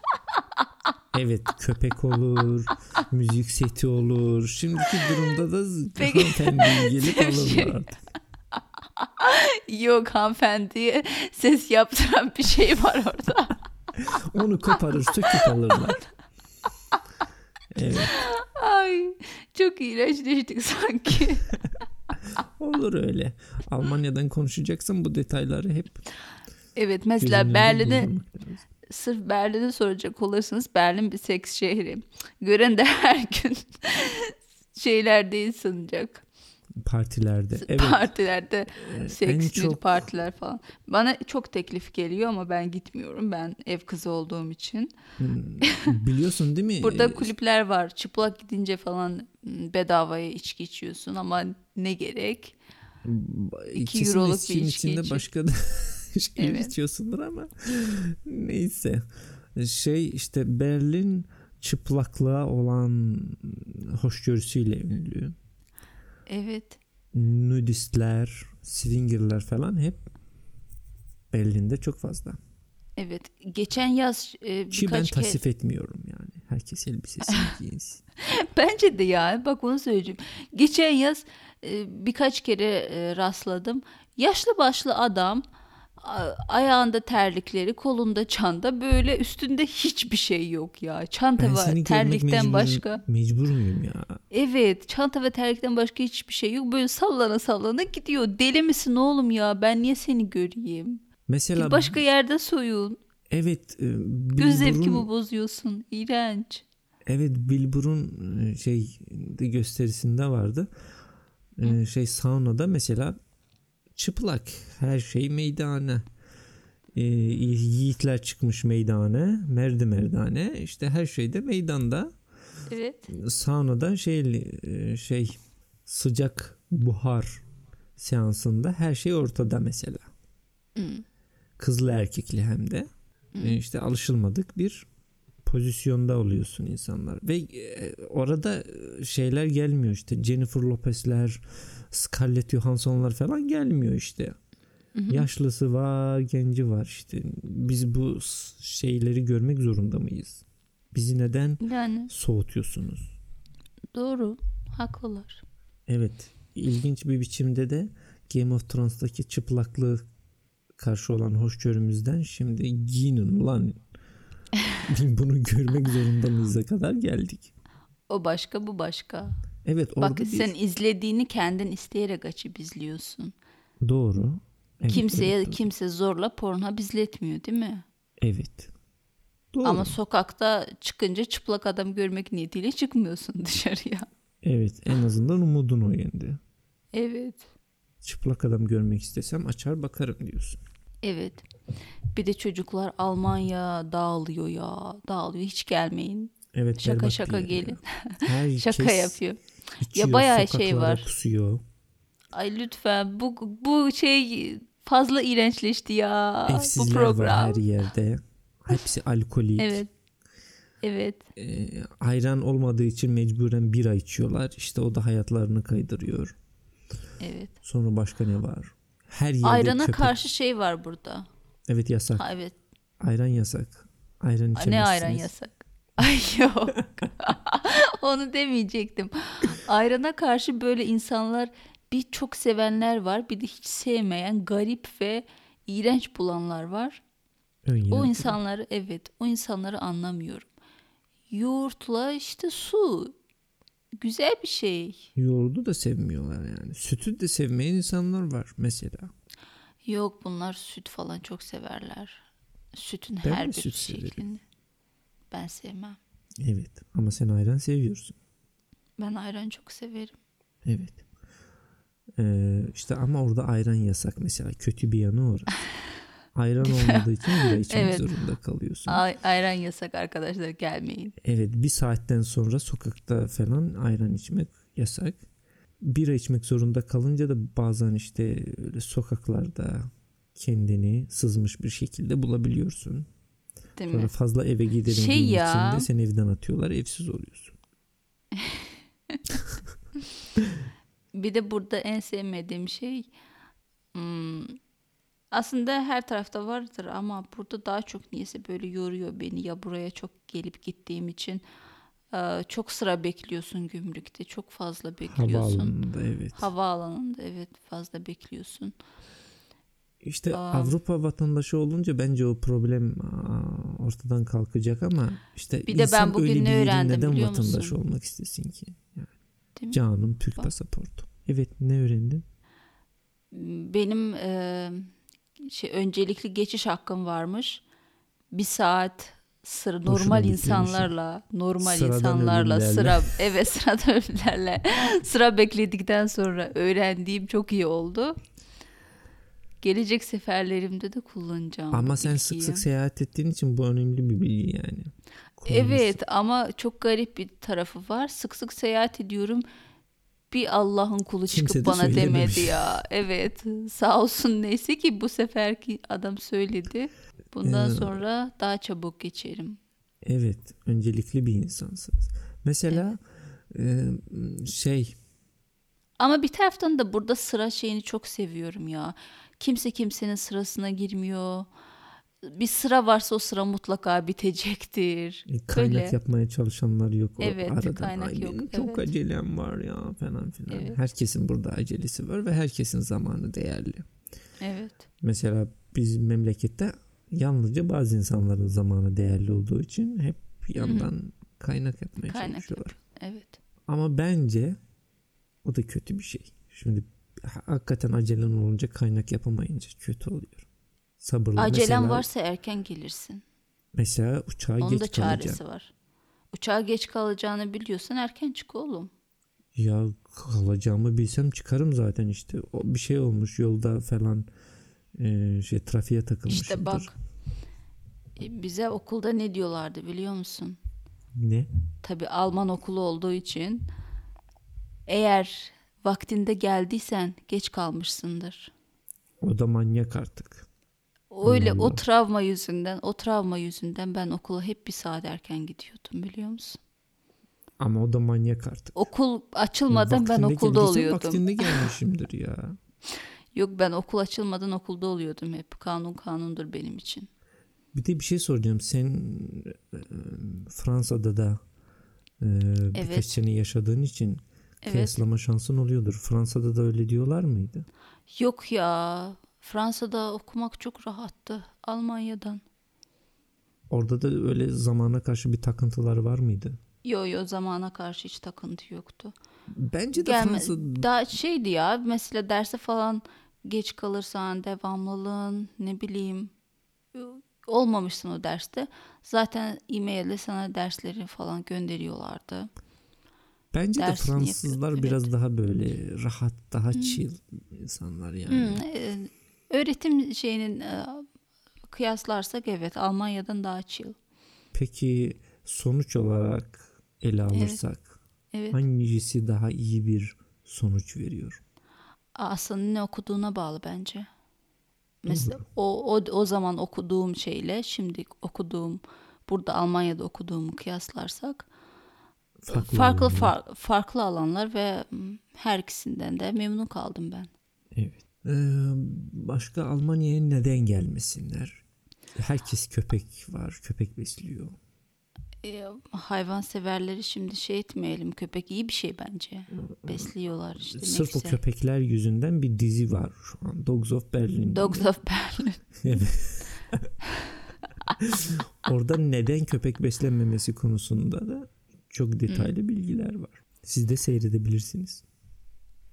Evet köpek olur, müzik seti olur. Şimdiki durumda da hanımefendiyi gelip Bir şey- alırlar. Yok hanımefendiye ses yaptıran bir şey var orada. Onu koparır söküp alırlar. Evet Ay çok iğrençleştik sanki. olur öyle. Almanya'dan konuşacaksın bu detayları hep Evet mesela Berlin'e sırf Berlin'e soracak olursanız Berlin bir seks şehri. Gören de her gün şeyler değil sanacak. Partilerde. Evet. Partilerde en seks çok partiler falan. Bana çok teklif geliyor ama ben gitmiyorum. Ben ev kızı olduğum için. biliyorsun değil mi? Burada Ee, kulüpler var. Çıplak gidince falan m, bedavaya içki içiyorsun ama ne gerek? 2 euroluk bir içki içinde içi. başka da içki Evet. içiyorsundur ama neyse. Şey işte Berlin çıplaklığa olan hoşgörüsüyle ünlü. Evet. Nudistler, swingerler falan hep Berlin'de çok fazla. Evet. Geçen yaz e, Ki ben birkaç kez tasvip etmiyorum yani. Herkes elbisesini giyinsin. Bence de ya. Bak onu söyleyeceğim. Geçen yaz e, birkaç kere e, rastladım. Yaşlı başlı adam ayağında terlikleri, kolunda çanta böyle üstünde hiçbir şey yok ya. Çanta Ben var, terlikten mecbur, başka. mecbur muyum ya? Evet, çanta ve terlikten başka hiçbir şey yok. Böyle sallana sallana gidiyor. Deli misin oğlum ya? Ben niye seni göreyim? Mesela Git başka yerde soyun. evet e, Göz Bilbur'un- zevkimi bozuyorsun. İğrenç. Evet Bilbur'un e, şey de gösterisinde vardı. E, şey saunada mesela çıplak her şey meydane. E, yiğitler çıkmış meydane, merdi merdane. İşte her şey de meydanda. Evet. Saunada şey e, şey sıcak buhar seansında her şey ortada mesela. Hmm. Kızlı erkekli hem de. E, işte alışılmadık bir pozisyonda oluyorsun insanlar. Ve e, orada e, şeyler gelmiyor işte. Jennifer Lopez'ler Scarlett Johansson'lar falan gelmiyor işte. Yaşlısı var genci var işte. Biz bu şeyleri görmek zorunda mıyız? Bizi neden Yani. soğutuyorsunuz? Doğru. Haklılar. evet ilginç bir biçimde de Game of Thrones'taki çıplaklığı karşı olan hoşgörümüzden şimdi giyinin ulan bunu görmek zorunda mıyız'a kadar geldik. O başka bu başka. Evet orada Bak bir sen izlediğini kendin isteyerek açıp izliyorsun. doğru. Evet, Kimseye evet, doğru. kimse zorla Pornhub izletmiyor değil mi? Evet. Doğru. Ama sokakta çıkınca çıplak adam görmek niyetiyle çıkmıyorsun dışarıya. Evet en azından umudun o yönde. Evet. Çıplak adam görmek istesem açar bakarım diyorsun. Evet. Bir de çocuklar Almanya dağılıyor ya. Dağılıyor. Hiç gelmeyin. Evet Şaka şaka gelin. Şaka yapıyor. içiyor, Ya bayağı şey var. Kusuyor. Ay lütfen bu bu şey fazla iğrençleşti ya. bu Evsizler program. var her yerde. Hepsi alkolik. Evet. Evet. Ee, ayran olmadığı için mecburen bira içiyorlar. İşte o da hayatlarını kaydırıyor. Evet. Sonra başka ne var? Her yerde Ayrana köpek. karşı şey var burada. Evet yasak. Ha evet. Ayran yasak. Ayran Ay, içemezsiniz. Ne ayran yasak? Ay yok. Onu demeyecektim. Ayrana karşı böyle insanlar bir çok sevenler var. Bir de hiç sevmeyen, garip ve iğrenç bulanlar var. Ön O insanları evet, o insanları anlamıyorum. Yoğurtla işte su. Güzel bir şey. Yoğurdu da sevmiyorlar yani. Sütü de sevmeyen insanlar var mesela. Yok bunlar süt falan çok severler. Sütün Ben her bir süt severim. şeklini. Ben sevmem. Evet ama sen ayran seviyorsun. Ben ayran çok severim. Evet. Ee, işte ama orada ayran yasak mesela. Kötü bir yanı orası. Ayran olmadığı için bira içmek Evet. zorunda kalıyorsun. Ay, ayran yasak arkadaşlar gelmeyin. Evet bir saatten sonra sokakta falan ayran içmek yasak. Bira içmek zorunda kalınca da bazen işte öyle sokaklarda kendini sızmış bir şekilde bulabiliyorsun. Değil Sonra mi? fazla eve gidelim Şey ya. içinde seni evden atıyorlar evsiz oluyorsun. Bir de burada en sevmediğim şey hmm, aslında her tarafta vardır ama burada daha çok niyeyse böyle yoruyor beni ya buraya çok gelip gittiğim için e, çok sıra bekliyorsun gümrükte çok fazla bekliyorsun. Havaalanında evet. Havaalanında evet fazla bekliyorsun. İşte Aa. Avrupa vatandaşı olunca bence o problem ortadan kalkacak ama işte Bir de ben bugün öyle ne öğrendim neden biliyor vatandaş musun? olmak istesin ki? Yani, Değil mi? canım Türk Bak. pasaportu. Evet ne öğrendin? Benim e, şey öncelikli geçiş hakkım varmış. Bir saat sıra normal insanlarla, normal Sıradan insanlarla ölümlerle. sıra evet sıradan ölümlerle sıra bekledikten sonra öğrendiğim çok iyi oldu. Gelecek seferlerimde de kullanacağım. Ama sen sık bilgiyi. sık seyahat ettiğin için bu önemli bir bilgi yani. Kullanırsın. Evet ama çok garip bir tarafı var. Sık sık seyahat ediyorum. Bir Allah'ın kulu çıkıp Kimse de bana demedi ya. Evet sağ olsun neyse ki bu seferki adam söyledi. Bundan Ee, sonra daha çabuk geçerim. Evet, öncelikli bir insansınız. Mesela e, şey Ama bir taraftan da burada sıra şeyini çok seviyorum ya. Kimse kimsenin sırasına girmiyor. Bir sıra varsa o sıra mutlaka bitecektir. e, kaynak Böyle. yapmaya çalışanlar yok o Evet, arada. kaynak Ay, yok, benim çok evet. acelem var ya falan filan. Evet. Herkesin burada acelesi var ve herkesin zamanı değerli. Evet. Mesela biz memlekette yalnızca bazı insanların zamanı değerli olduğu için hep yandan kaynak yapmaya Kaynak çalışıyorlar. Evet. Ama bence o da kötü bir şey. Şimdi hakikaten acelen olunca kaynak yapamayınca kötü oluyor. Sabırlı. Acelen mesela, varsa erken gelirsin. Mesela uçağa Onun geç da kalacağım. çaresi var. Uçağa geç kalacağını biliyorsan erken çık oğlum. Ya kalacağımı bilsem çıkarım zaten işte. O bir şey olmuş yolda falan e, şey trafiğe takılmışımdır. İşte bak e, bize okulda ne diyorlardı biliyor musun? Ne? Tabi Alman okulu olduğu için eğer vaktinde geldiysen geç kalmışsındır. O da manyak artık. Öyle Allah o Allah. travma yüzünden, o travma yüzünden ben okula hep bir saat erken gidiyordum biliyor musun? Ama o da manyak artık. Okul açılmadan ben okulda oluyordum. Vaktinde gelmişimdir ya. Yok ben okul açılmadan okulda oluyordum hep. Kanun kanundur benim için. Bir de bir şey soracağım. Sen e, Fransa'da da e, birkaç Evet. sene yaşadığın için Evet. kıyaslama şansın oluyordur. Fransa'da da öyle diyorlar mıydı? Yok ya. Fransa'da okumak çok rahattı. Almanya'dan. Orada da öyle zamana karşı bir takıntıları var mıydı? Yo yo zamana karşı hiç takıntı yoktu. Bence de Gelme, Fransa daha şeydi ya mesela derse falan geç kalırsan devamlılığın ne bileyim olmamışsın o derste. Zaten e-mail'le sana dersleri falan gönderiyorlardı. bence de dersini Fransızlar yapıyor, biraz daha böyle rahat, daha chill insanlar yani. Hmm, öğretim şeyinin e, kıyaslarsak evet Almanya'dan daha chill. Peki sonuç olarak ele alırsak Evet. hangisi daha iyi bir sonuç veriyor? Aslında ne okuduğuna bağlı bence. Mesela o, o, o zaman okuduğum şeyle şimdi okuduğum burada Almanya'da okuduğumu kıyaslarsak Farklı farklı alanlar. far- farklı alanlar ve her ikisinden de memnun kaldım ben. Evet. Ee, başka Almanya'ya neden gelmesinler? Herkes köpek var, köpek besliyor. E, hayvan severleri şimdi şey etmeyelim köpek iyi bir şey bence. Besliyorlar işte Sırf o güzel. köpekler yüzünden bir dizi var şu an. Dogs of Berlin. Dogs of Berlin. Orada neden köpek beslenmemesi konusunda da çok detaylı bilgiler var. Siz de seyredebilirsiniz.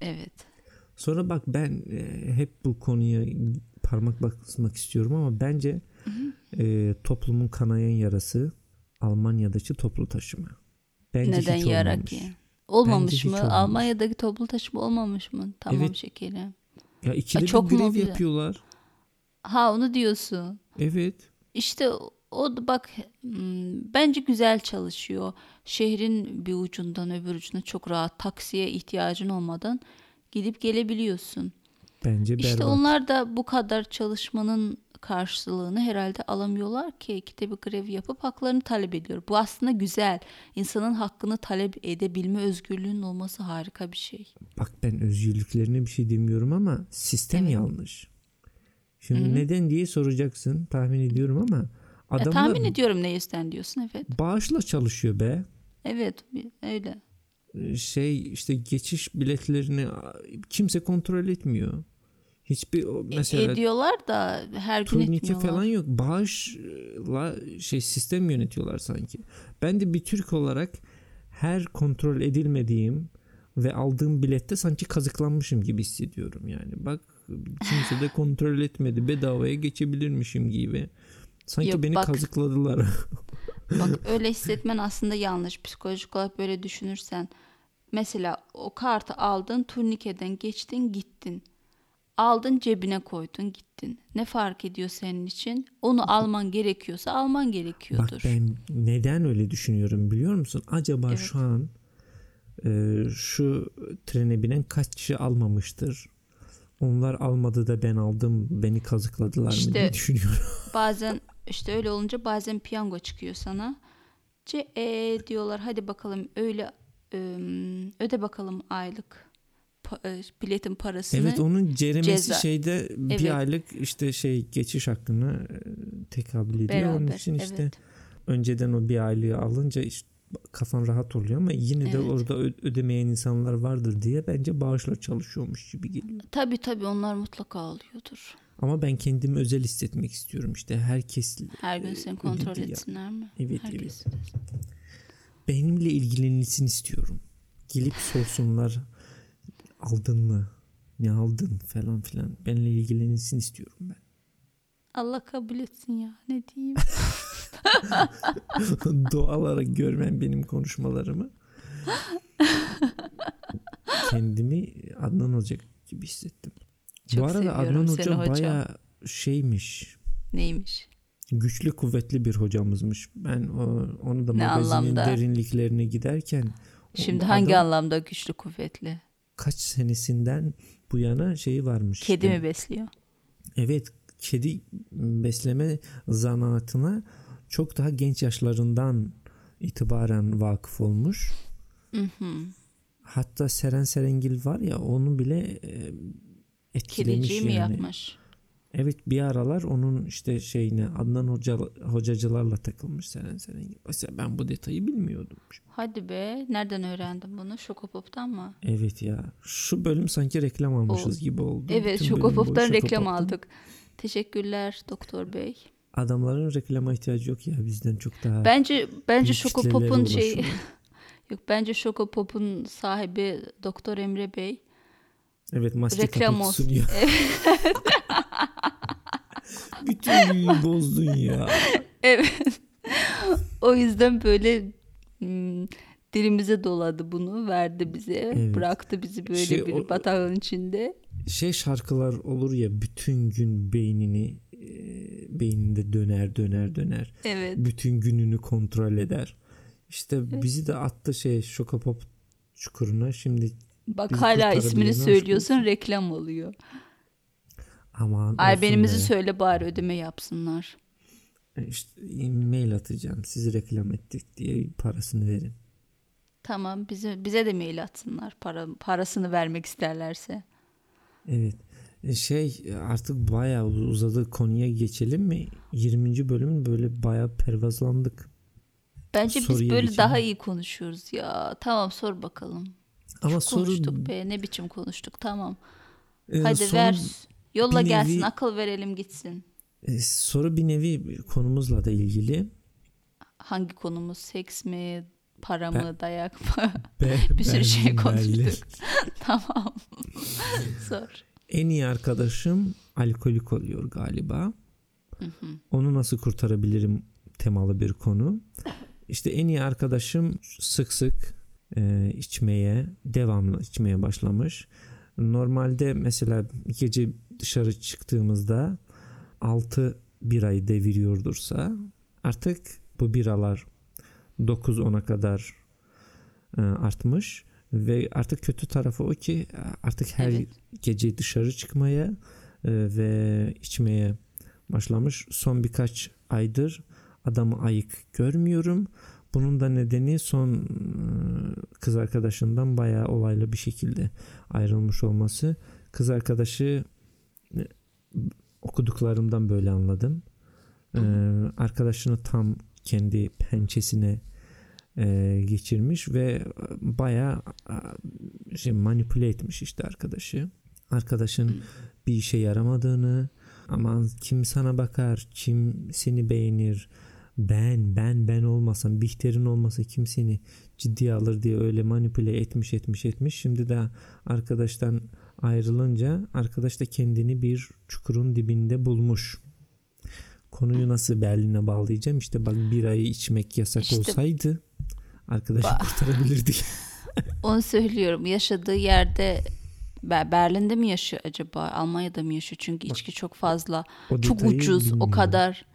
evet. Sonra bak ben e, hep bu konuya parmak basmak istiyorum ama bence e, toplumun kanayan yarası Almanya'daki toplu taşıma. Bence Neden hiç olmamış. ki? Olmamış hiç mı? olmamış. Almanya'daki toplu taşıma olmamış mı? Tamam Evet. şekerim. Ya ikide bir çok mu grev yapıyorlar. Ha onu diyorsun. Evet. İşte o bak hmm, bence güzel çalışıyor. Şehrin bir ucundan öbür ucuna çok rahat taksiye ihtiyacın olmadan gidip gelebiliyorsun. Bence berbat. İşte onlar da bu kadar çalışmanın karşılığını herhalde alamıyorlar ki bir grev yapıp haklarını talep ediyor. Bu aslında güzel. İnsanın hakkını talep edebilme özgürlüğünün olması harika bir şey. Bak ben özgürlüklerine bir şey demiyorum ama sistem Evet. yanlış. Şimdi neden diye soracaksın tahmin ediyorum ama Ya, adamlar tahmin ediyorum ne yüzden diyorsun evet. bağışla çalışıyor be. Evet öyle. Şey işte geçiş biletlerini kimse kontrol etmiyor. Hiçbir o mesela Ediyorlar da her gün etmiyorlar. falan yok. Bağışla şey sistem yönetiyorlar sanki. Ben de bir Türk olarak her kontrol edilmediğim ve aldığım bilette sanki kazıklanmışım gibi hissediyorum yani. Bak kimse de kontrol etmedi. Bedavaya geçebilirmişim gibi. Sanki Yok, beni bak. kazıkladılar. Bak öyle hissetmen aslında yanlış. Psikolojik olarak böyle düşünürsen. Mesela o kartı aldın, turnikeden geçtin, gittin. Aldın cebine koydun, gittin. Ne fark ediyor senin için? Onu alman gerekiyorsa alman Bak gerekiyordur. ben neden öyle düşünüyorum biliyor musun? Acaba Evet. şu an Ee, şu trene binen kaç kişi almamıştır? Onlar almadı da ben aldım beni kazıkladılar İşte- mı diye düşünüyorum. Bazen işte öyle olunca bazen piyango çıkıyor sana. Ce e diyorlar hadi bakalım öyle öde bakalım aylık e, biletin parasını. Evet onun ceremesi Ceza. şeyde bir Evet. aylık işte şey geçiş hakkına e, tekabül ediyor. Onun beraber. için işte evet. önceden o bir aylığı alınca işte kafan rahat oluyor ama yine de Evet. orada ö- ödemeyen insanlar vardır diye bence bağışla çalışıyormuş gibi geliyor. Tabii tabii onlar mutlaka alıyordur. Ama ben kendimi özel hissetmek istiyorum işte herkes Her gün seni kontrol etsinler mi? Evet, Herkes. benimle ilgilenilsin istiyorum. Gelip sorsunlar aldın mı? Ne aldın falan filan. Benimle ilgilenilsin istiyorum ben. Allah kabul etsin ya. Ne diyeyim? Doğal olarak görmem benim konuşmalarımı. Kendimi Adnan Hoca gibi hissettim. Çok Bu arada Adnan Hoca hocam. baya şeymiş. Neymiş? Güçlü kuvvetli bir hocamızmış. Ben o, onu da Ne magazinin anlamda? derinliklerine giderken Şimdi hangi anlamda güçlü kuvvetli? kaç senesinden bu yana şeyi varmış. Kedi işte. mi besliyor? Evet kedi besleme zanaatına çok daha genç yaşlarından itibaren vakıf olmuş. Hı hı. Hatta Seren Serengil var ya onu bile etkilemiş Kediciyi mi yani. yapmış? Evet bir aralar onun işte şeyine Adnan Hoca, hocacılarla takılmış Seren Serengil. Mesela ben bu detayı bilmiyordum. Hadi be. Nereden öğrendin bunu? Şokopop'tan mı? Evet ya şu bölüm sanki reklam almışız O- gibi oldu. Evet Bütün Şokopop'tan reklam Şokopop'tan. aldık. Teşekkürler doktor bey. Adamların reklama ihtiyacı yok ya bizden çok daha Bence bence Şokopop'un şey ulaşıyorlar. yok bence Şokopop'un sahibi Doktor Emre Bey. Evet maske Reklam olsun. sunuyor. Bütün büyüyü bozdun ya. Evet. o yüzden böyle dilimize doladı bunu, verdi bize, Evet. bıraktı bizi böyle Şey, bir o- batağın içinde. Şey şarkılar olur ya bütün gün beynini e, beyninde döner döner döner. Evet. Bütün gününü kontrol eder. İşte bizi de attı şey şokapop çukuruna. Şimdi Bak Bizi hala ismini söylüyorsun, reklam oluyor. aman Ay olsun benimizi be. söyle bari ödeme yapsınlar. İşte mail atacağım. Sizi reklam ettik diye parasını verin. Tamam bize bize de mail atsınlar para parasını vermek isterlerse. Evet. E, Şey artık bayağı uzadı konuya geçelim mi? 20. bölüm böyle bayağı pervazlandık. Bence biz Soruya böyle geçelim. daha iyi konuşuyoruz ya. Tamam sor bakalım. Ama Çok konuştuk be ne biçim konuştuk tamam. e, Hadi soru, ver yolla bir gelsin nevi- akıl verelim gitsin. e, soru bir nevi konumuzla da ilgili. Hangi konumuz seks mi para Ben- mı dayak mı? Be- bir sürü şey konuştuk. Tamam. Sor. En iyi arkadaşım alkolik oluyor galiba. Onu nasıl kurtarabilirim temalı bir konu. İşte en iyi arkadaşım sık sık e, içmeye, devamlı içmeye başlamış. Normalde mesela gece dışarı çıktığımızda 6 birayı deviriyordursa artık bu biralar 9-10'a kadar e, artmış ve artık kötü tarafı o ki artık her Evet. gece dışarı çıkmaya e, ve içmeye başlamış. Son birkaç aydır adamı ayık görmüyorum. Bunun da nedeni son e, kız arkadaşından bayağı olaylı bir şekilde ayrılmış olması. Kız arkadaşı e, okuduklarımdan böyle anladım. E, arkadaşını tam kendi pençesine e, geçirmiş ve bayağı şey manipüle etmiş işte arkadaşı. Arkadaşın bir işe yaramadığını aman kim sana bakar kim seni beğenir ben ben ben olmasam Bihter'in olmasa kim seni ciddiye alır diye öyle manipüle etmiş etmiş etmiş şimdi de arkadaştan ayrılınca arkadaş da kendini bir çukurun dibinde bulmuş konuyu nasıl Berlin'e bağlayacağım işte bak bir ayı içmek yasak İşte- olsaydı arkadaşı Ba- kurtarabilirdik Onu söylüyorum. Yaşadığı yerde Be- Berlin'de mi yaşıyor acaba? Almanya'da mı yaşıyor? Çünkü içki çok fazla. O çok ucuz. O bilmiyorum. kadar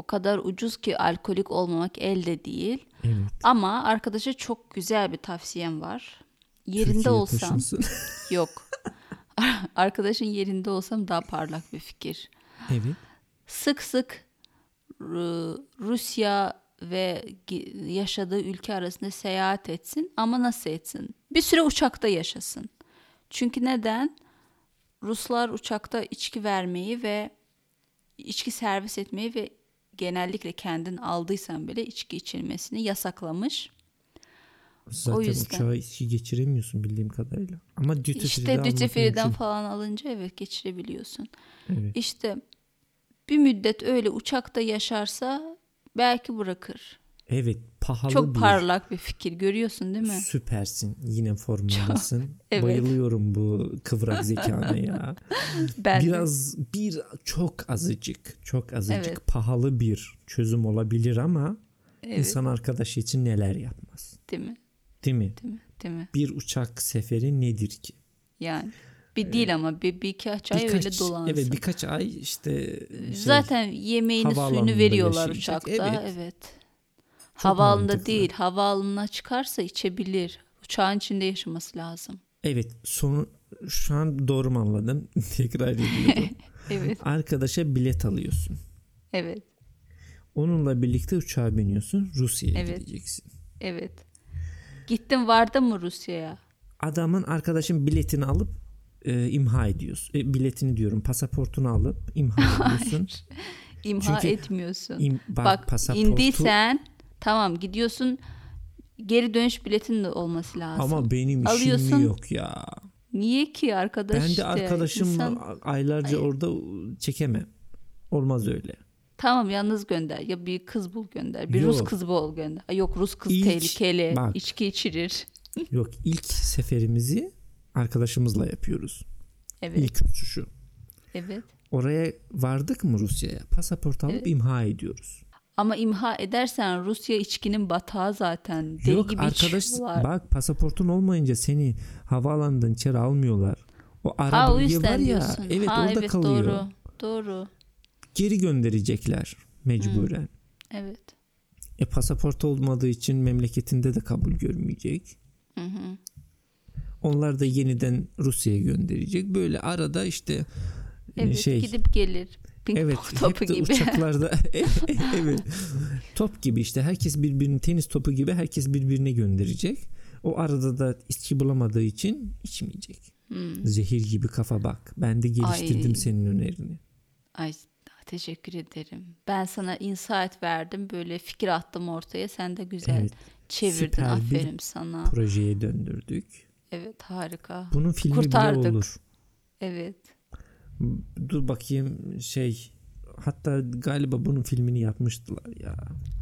o kadar ucuz ki alkolik olmamak elde değil. evet Ama arkadaşa çok güzel bir tavsiyem var. yerinde olsam taşınsın. yok. Arkadaşın yerinde olsam daha parlak bir fikir. evet. Sık sık Ru- Rusya ve yaşadığı ülke arasında seyahat etsin ama nasıl etsin? Bir süre uçakta yaşasın. Çünkü neden? Ruslar uçakta içki vermeyi ve içki servis etmeyi ve genellikle kendin aldıysan bile içki içilmesini yasaklamış. Zaten yüzden. uçağı içi geçiremiyorsun bildiğim kadarıyla. Ama duty İşte duty free'den falan alınca evet geçirebiliyorsun. Evet. İşte bir müddet öyle uçakta yaşarsa belki bırakır. Evet pahalı Çok bir parlak bir fikir görüyorsun değil mi? süpersin. Yine formundasın. evet. Bayılıyorum bu kıvrak zekana ya. Ben de. Biraz bir çok azıcık çok azıcık Evet. pahalı bir çözüm olabilir ama evet, insan arkadaşı için neler yapmaz. değil mi? Değil mi? Değil mi? Değil mi? Bir uçak seferi nedir ki? Yani bir değil ama bir birkaç ay öyle dolansın. evet birkaç ay işte şey, Zaten yemeğini suyunu veriyorlar yaşayacak. uçakta. Evet. Evet. Çok Havaalanında mantıklı. değil, havaalanına çıkarsa içebilir. Uçağın içinde yaşaması lazım. Evet son şu an doğru mu anladım? Tekrar ediyorum. Evet, Arkadaşa bilet alıyorsun. evet, Onunla birlikte uçağa biniyorsun. Rusya'ya Evet. gideceksin. evet. Gittin vardın mı Rusya'ya? Adamın arkadaşın biletini alıp e, imha ediyorsun. E, biletini diyorum pasaportunu alıp imha ediyorsun. İmha Çünkü etmiyorsun. İm- bak, Bak pasaportu indiysen tamam gidiyorsun geri dönüş biletin de olması lazım. ama benim Alıyorsun. işim yok ya. Niye ki arkadaş Ben de işte, arkadaşımla insan- aylarca orada çekemem. Olmaz öyle. Tamam yalnız gönder ya bir kız bul gönder. Bir Rus Yok. kız bul gönder. Ay, Yok Rus kız İlk- tehlikeli. bak. içki içirir. Yok ilk seferimizi arkadaşımızla yapıyoruz. Evet. İlk uçuşu. Evet. Oraya vardık mı Rusya'ya? Pasaport alıp Evet. imha ediyoruz. Ama imha edersen Rusya içkinin batağı zaten. Deli Yok gibi arkadaş içiyorlar. bak pasaportun olmayınca seni havaalanından içeri almıyorlar. O araba var ya diyorsun. evet ha, orada evet, kalıyor. Doğru. Doğru. Geri gönderecekler mecburen. Evet. E pasaport olmadığı için memleketinde de kabul görmeyecek. Hı hı. Onlar da yeniden Rusya'ya gönderecek. Böyle arada işte e, Evet şey gidip gelir. Ping evet pong topu hep de gibi. uçaklarda evet top gibi işte herkes birbirini tenis topu gibi herkes birbirine gönderecek. O arada da içki bulamadığı için içmeyecek. Hmm. Zehir gibi kafa bak. Ben de geliştirdim Ay. senin önerini. Ay teşekkür ederim. Ben sana insight verdim. Böyle fikir attım ortaya. Sen de güzel Evet. çevirdin. süper bir Aferin sana. Projeye döndürdük. Evet harika. Bunun filmi Kurtardık. bile olur. Evet. Dur bakayım şey hatta galiba bunun filmini yapmıştılar ya.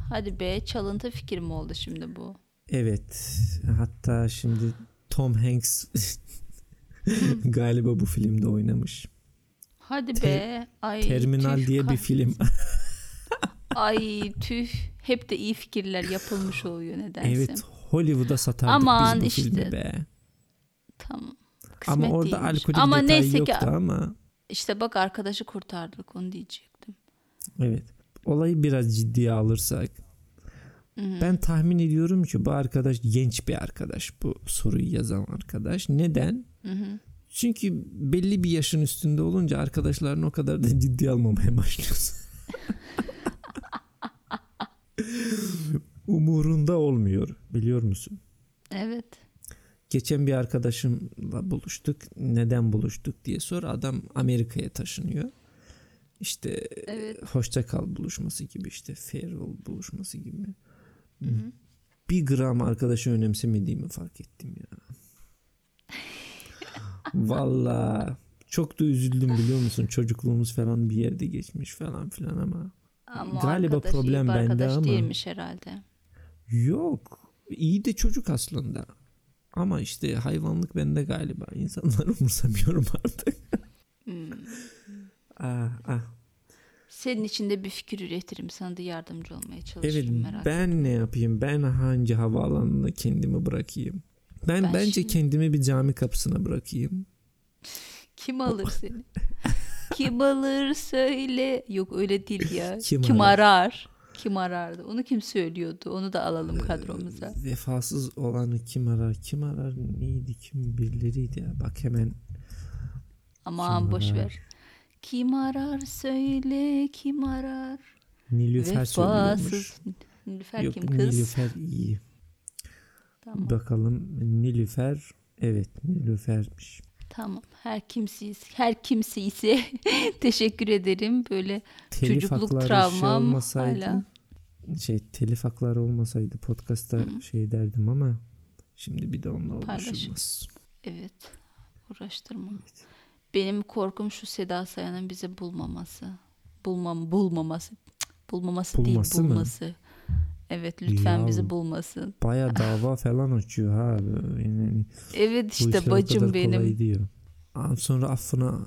Hadi be çalıntı fikir mi oldu şimdi bu? Evet. Hatta şimdi Tom Hanks galiba bu filmde oynamış. Hadi Te- be. Ay, Terminal tüh, diye bir film. Ay tüh. Hep de iyi fikirler yapılmış oluyor nedense. evet Hollywood'a satardık Aman biz bu işte. filmi be. Tamam. Ama Kısmet orada değilmiş. alkolik Ama neyse ki yoktu ama. İşte bak arkadaşı kurtardık onu diyecektim. Evet. Olayı biraz ciddiye alırsak. Hı-hı. Ben tahmin ediyorum ki bu arkadaş genç bir arkadaş. Bu soruyu yazan arkadaş. Neden? Hı-hı. Çünkü belli bir yaşın üstünde olunca arkadaşlarını o kadar da ciddiye almamaya başlıyorsun. Umurunda olmuyor. Biliyor musun? Evet. Geçen bir arkadaşımla buluştuk. Neden buluştuk diye sor. Adam Amerika'ya taşınıyor. İşte Evet. hoşça kal buluşması gibi işte farewell buluşması gibi. Hı-hı. Bir gram arkadaşı önemsemediğimi fark ettim ya. Valla çok da üzüldüm biliyor musun? Çocukluğumuz falan bir yerde geçmiş falan filan ama. Ama Galiba iyi problem bir bende arkadaş ama. değilmiş herhalde. Yok. İyi de çocuk aslında. Ama işte hayvanlık bende galiba. İnsanları umursamıyorum artık. Hmm. ah, ah. Senin için de bir fikir üretirim. Sana da yardımcı olmaya Evet çalışırım merak etme. ben ne yapayım? Ben hangi havaalanına kendimi bırakayım? Ben, Ben bence şimdi- kendimi bir cami kapısına bırakayım. Kim alır seni? Kim alır söyle. Yok öyle değil ya. Kim Kim, arar? arar? Kim arardı? Onu kim söylüyordu? Onu da alalım kadromuza. Vefasız olanı kim arar? Kim arar? Neydi? Kim birileriydi ya. Bak hemen Aman Kim boş arar? ver. Kim arar söyle kim arar? Nilüfer. Vefasız. Nilüfer Yok kim kız? Nilüfer iyi. Tamam. Bakalım Nilüfer. Evet Nilüfer'miş. Tamam. Her kimsiyiz. Her kimse ise teşekkür ederim. Böyle Telif Çocukluk şey travmam olmasaydı, hala. Şey telif hakları olmasaydı podcast'ta şey derdim ama şimdi bir de onunla uğraşılmaz. evet uğraştırma. Benim korkum şu Seda Sayan'ın bizi bulmaması. Bulmam bulmaması. Cık, bulmaması Bulması değil mı? bulması. Evet lütfen Ya, bizi bulmasın. Baya dava falan açıyor ha. Yani Evet işte bacım benim. diyor. Sonra affına,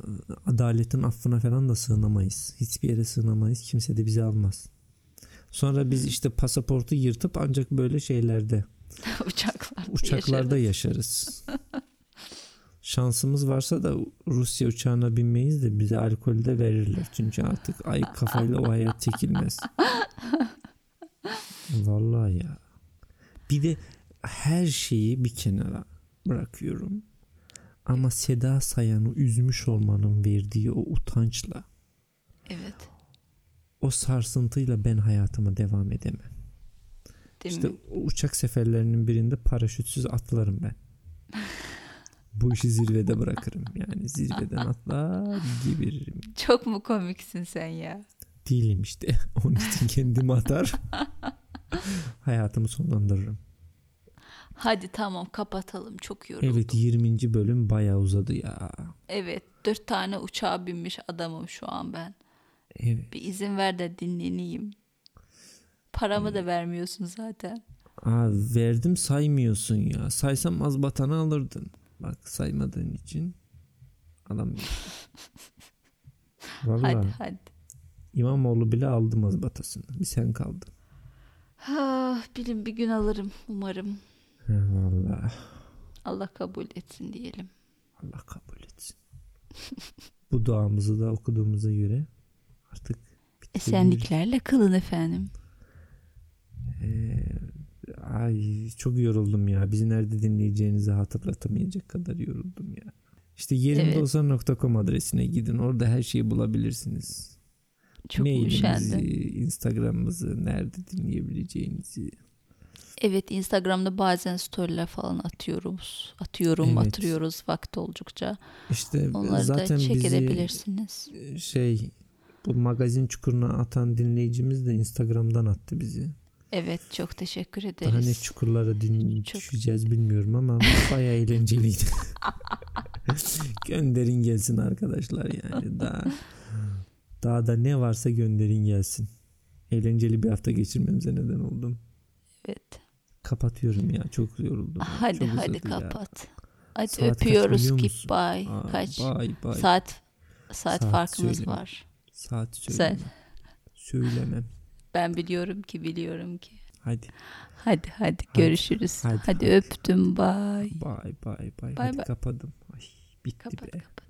adaletin affına falan da sığınamayız. Hiçbir yere sığınamayız. Kimse de bizi almaz. Sonra biz işte pasaportu yırtıp ancak böyle şeylerde, Uçaklarda, uçaklarda yaşarız. yaşarız. Şansımız varsa da Rusya uçağına binmeyiz de bize alkol de verirler. Çünkü artık ay kafayla o hayat çekilmez. Vallahi ya. Bir de her şeyi bir kenara bırakıyorum. Ama Seda Sayan'ı üzmüş olmanın verdiği o utançla, Evet. o sarsıntıyla ben hayatıma devam edemem. Değil İşte mi? uçak seferlerinin birinde paraşütsüz atlarım ben. Bu işi zirvede bırakırım. Yani zirveden atlar gibiririm. Çok mu komiksin sen ya? Değilim işte. Onun için kendimi atar. Hayatımı sonlandırırım. Hadi tamam kapatalım. Çok yoruldum. Evet 20. bölüm bayağı uzadı ya. Evet. Dört tane uçağa binmiş adamım şu an ben. Evet. Bir izin ver de dinleneyim. Paramı da vermiyorsun zaten. Aa, verdim saymıyorsun ya. Saysam mazbatanı alırdın. Bak saymadığın için alamıyorum. Vallahi Hadi hadi. İmamoğlu bile aldı mazbatasını. Bir sen kaldın. Ah, bilin bir gün alırım umarım. He, vallahi Allah kabul etsin diyelim. Allah kabul etsin. Bu duamızı da okuduğumuza göre artık Esenliklerle kılın efendim. Ee, ay çok yoruldum ya. Bizi nerede dinleyeceğinizi hatırlatamayacak kadar yoruldum ya. İşte yerimdeolsan.com adresine gidin. Orada her şeyi bulabilirsiniz. Çok Mailimizi. Instagram'ımızı, nerede dinleyebileceğinizi. Evet Instagram'da bazen storyler falan atıyoruz. Atıyorum Evet. atıyoruz vakti oldukça. İşte Onları zaten da bizi edebilirsiniz. şey bu magazin çukuruna atan dinleyicimiz de Instagram'dan attı bizi. Evet çok teşekkür Daha ederiz. ne çukurlara din Çok- düşeceğiz bilmiyorum ama bayağı eğlenceliydi. gönderin gelsin arkadaşlar yani daha daha da ne varsa gönderin gelsin. Eğlenceli bir hafta geçirmemize neden oldum. Evet. Kapatıyorum ya çok yoruldum. ya, Hadi çok hadi uzadı ya. kapat. Hadi Saat öpüyoruz bye. Aa, Kaç? Bay bay. Saat saat, Saat farkımız söyleme. var. Saat Sen- söylemem. Ben biliyorum ki biliyorum ki. Hadi. Hadi hadi görüşürüz. hadi, Hadi, hadi. öptüm bye. Bay bay bay. Bay Hadi bay. kapadım. Ay, bitti Kapat be. kapat.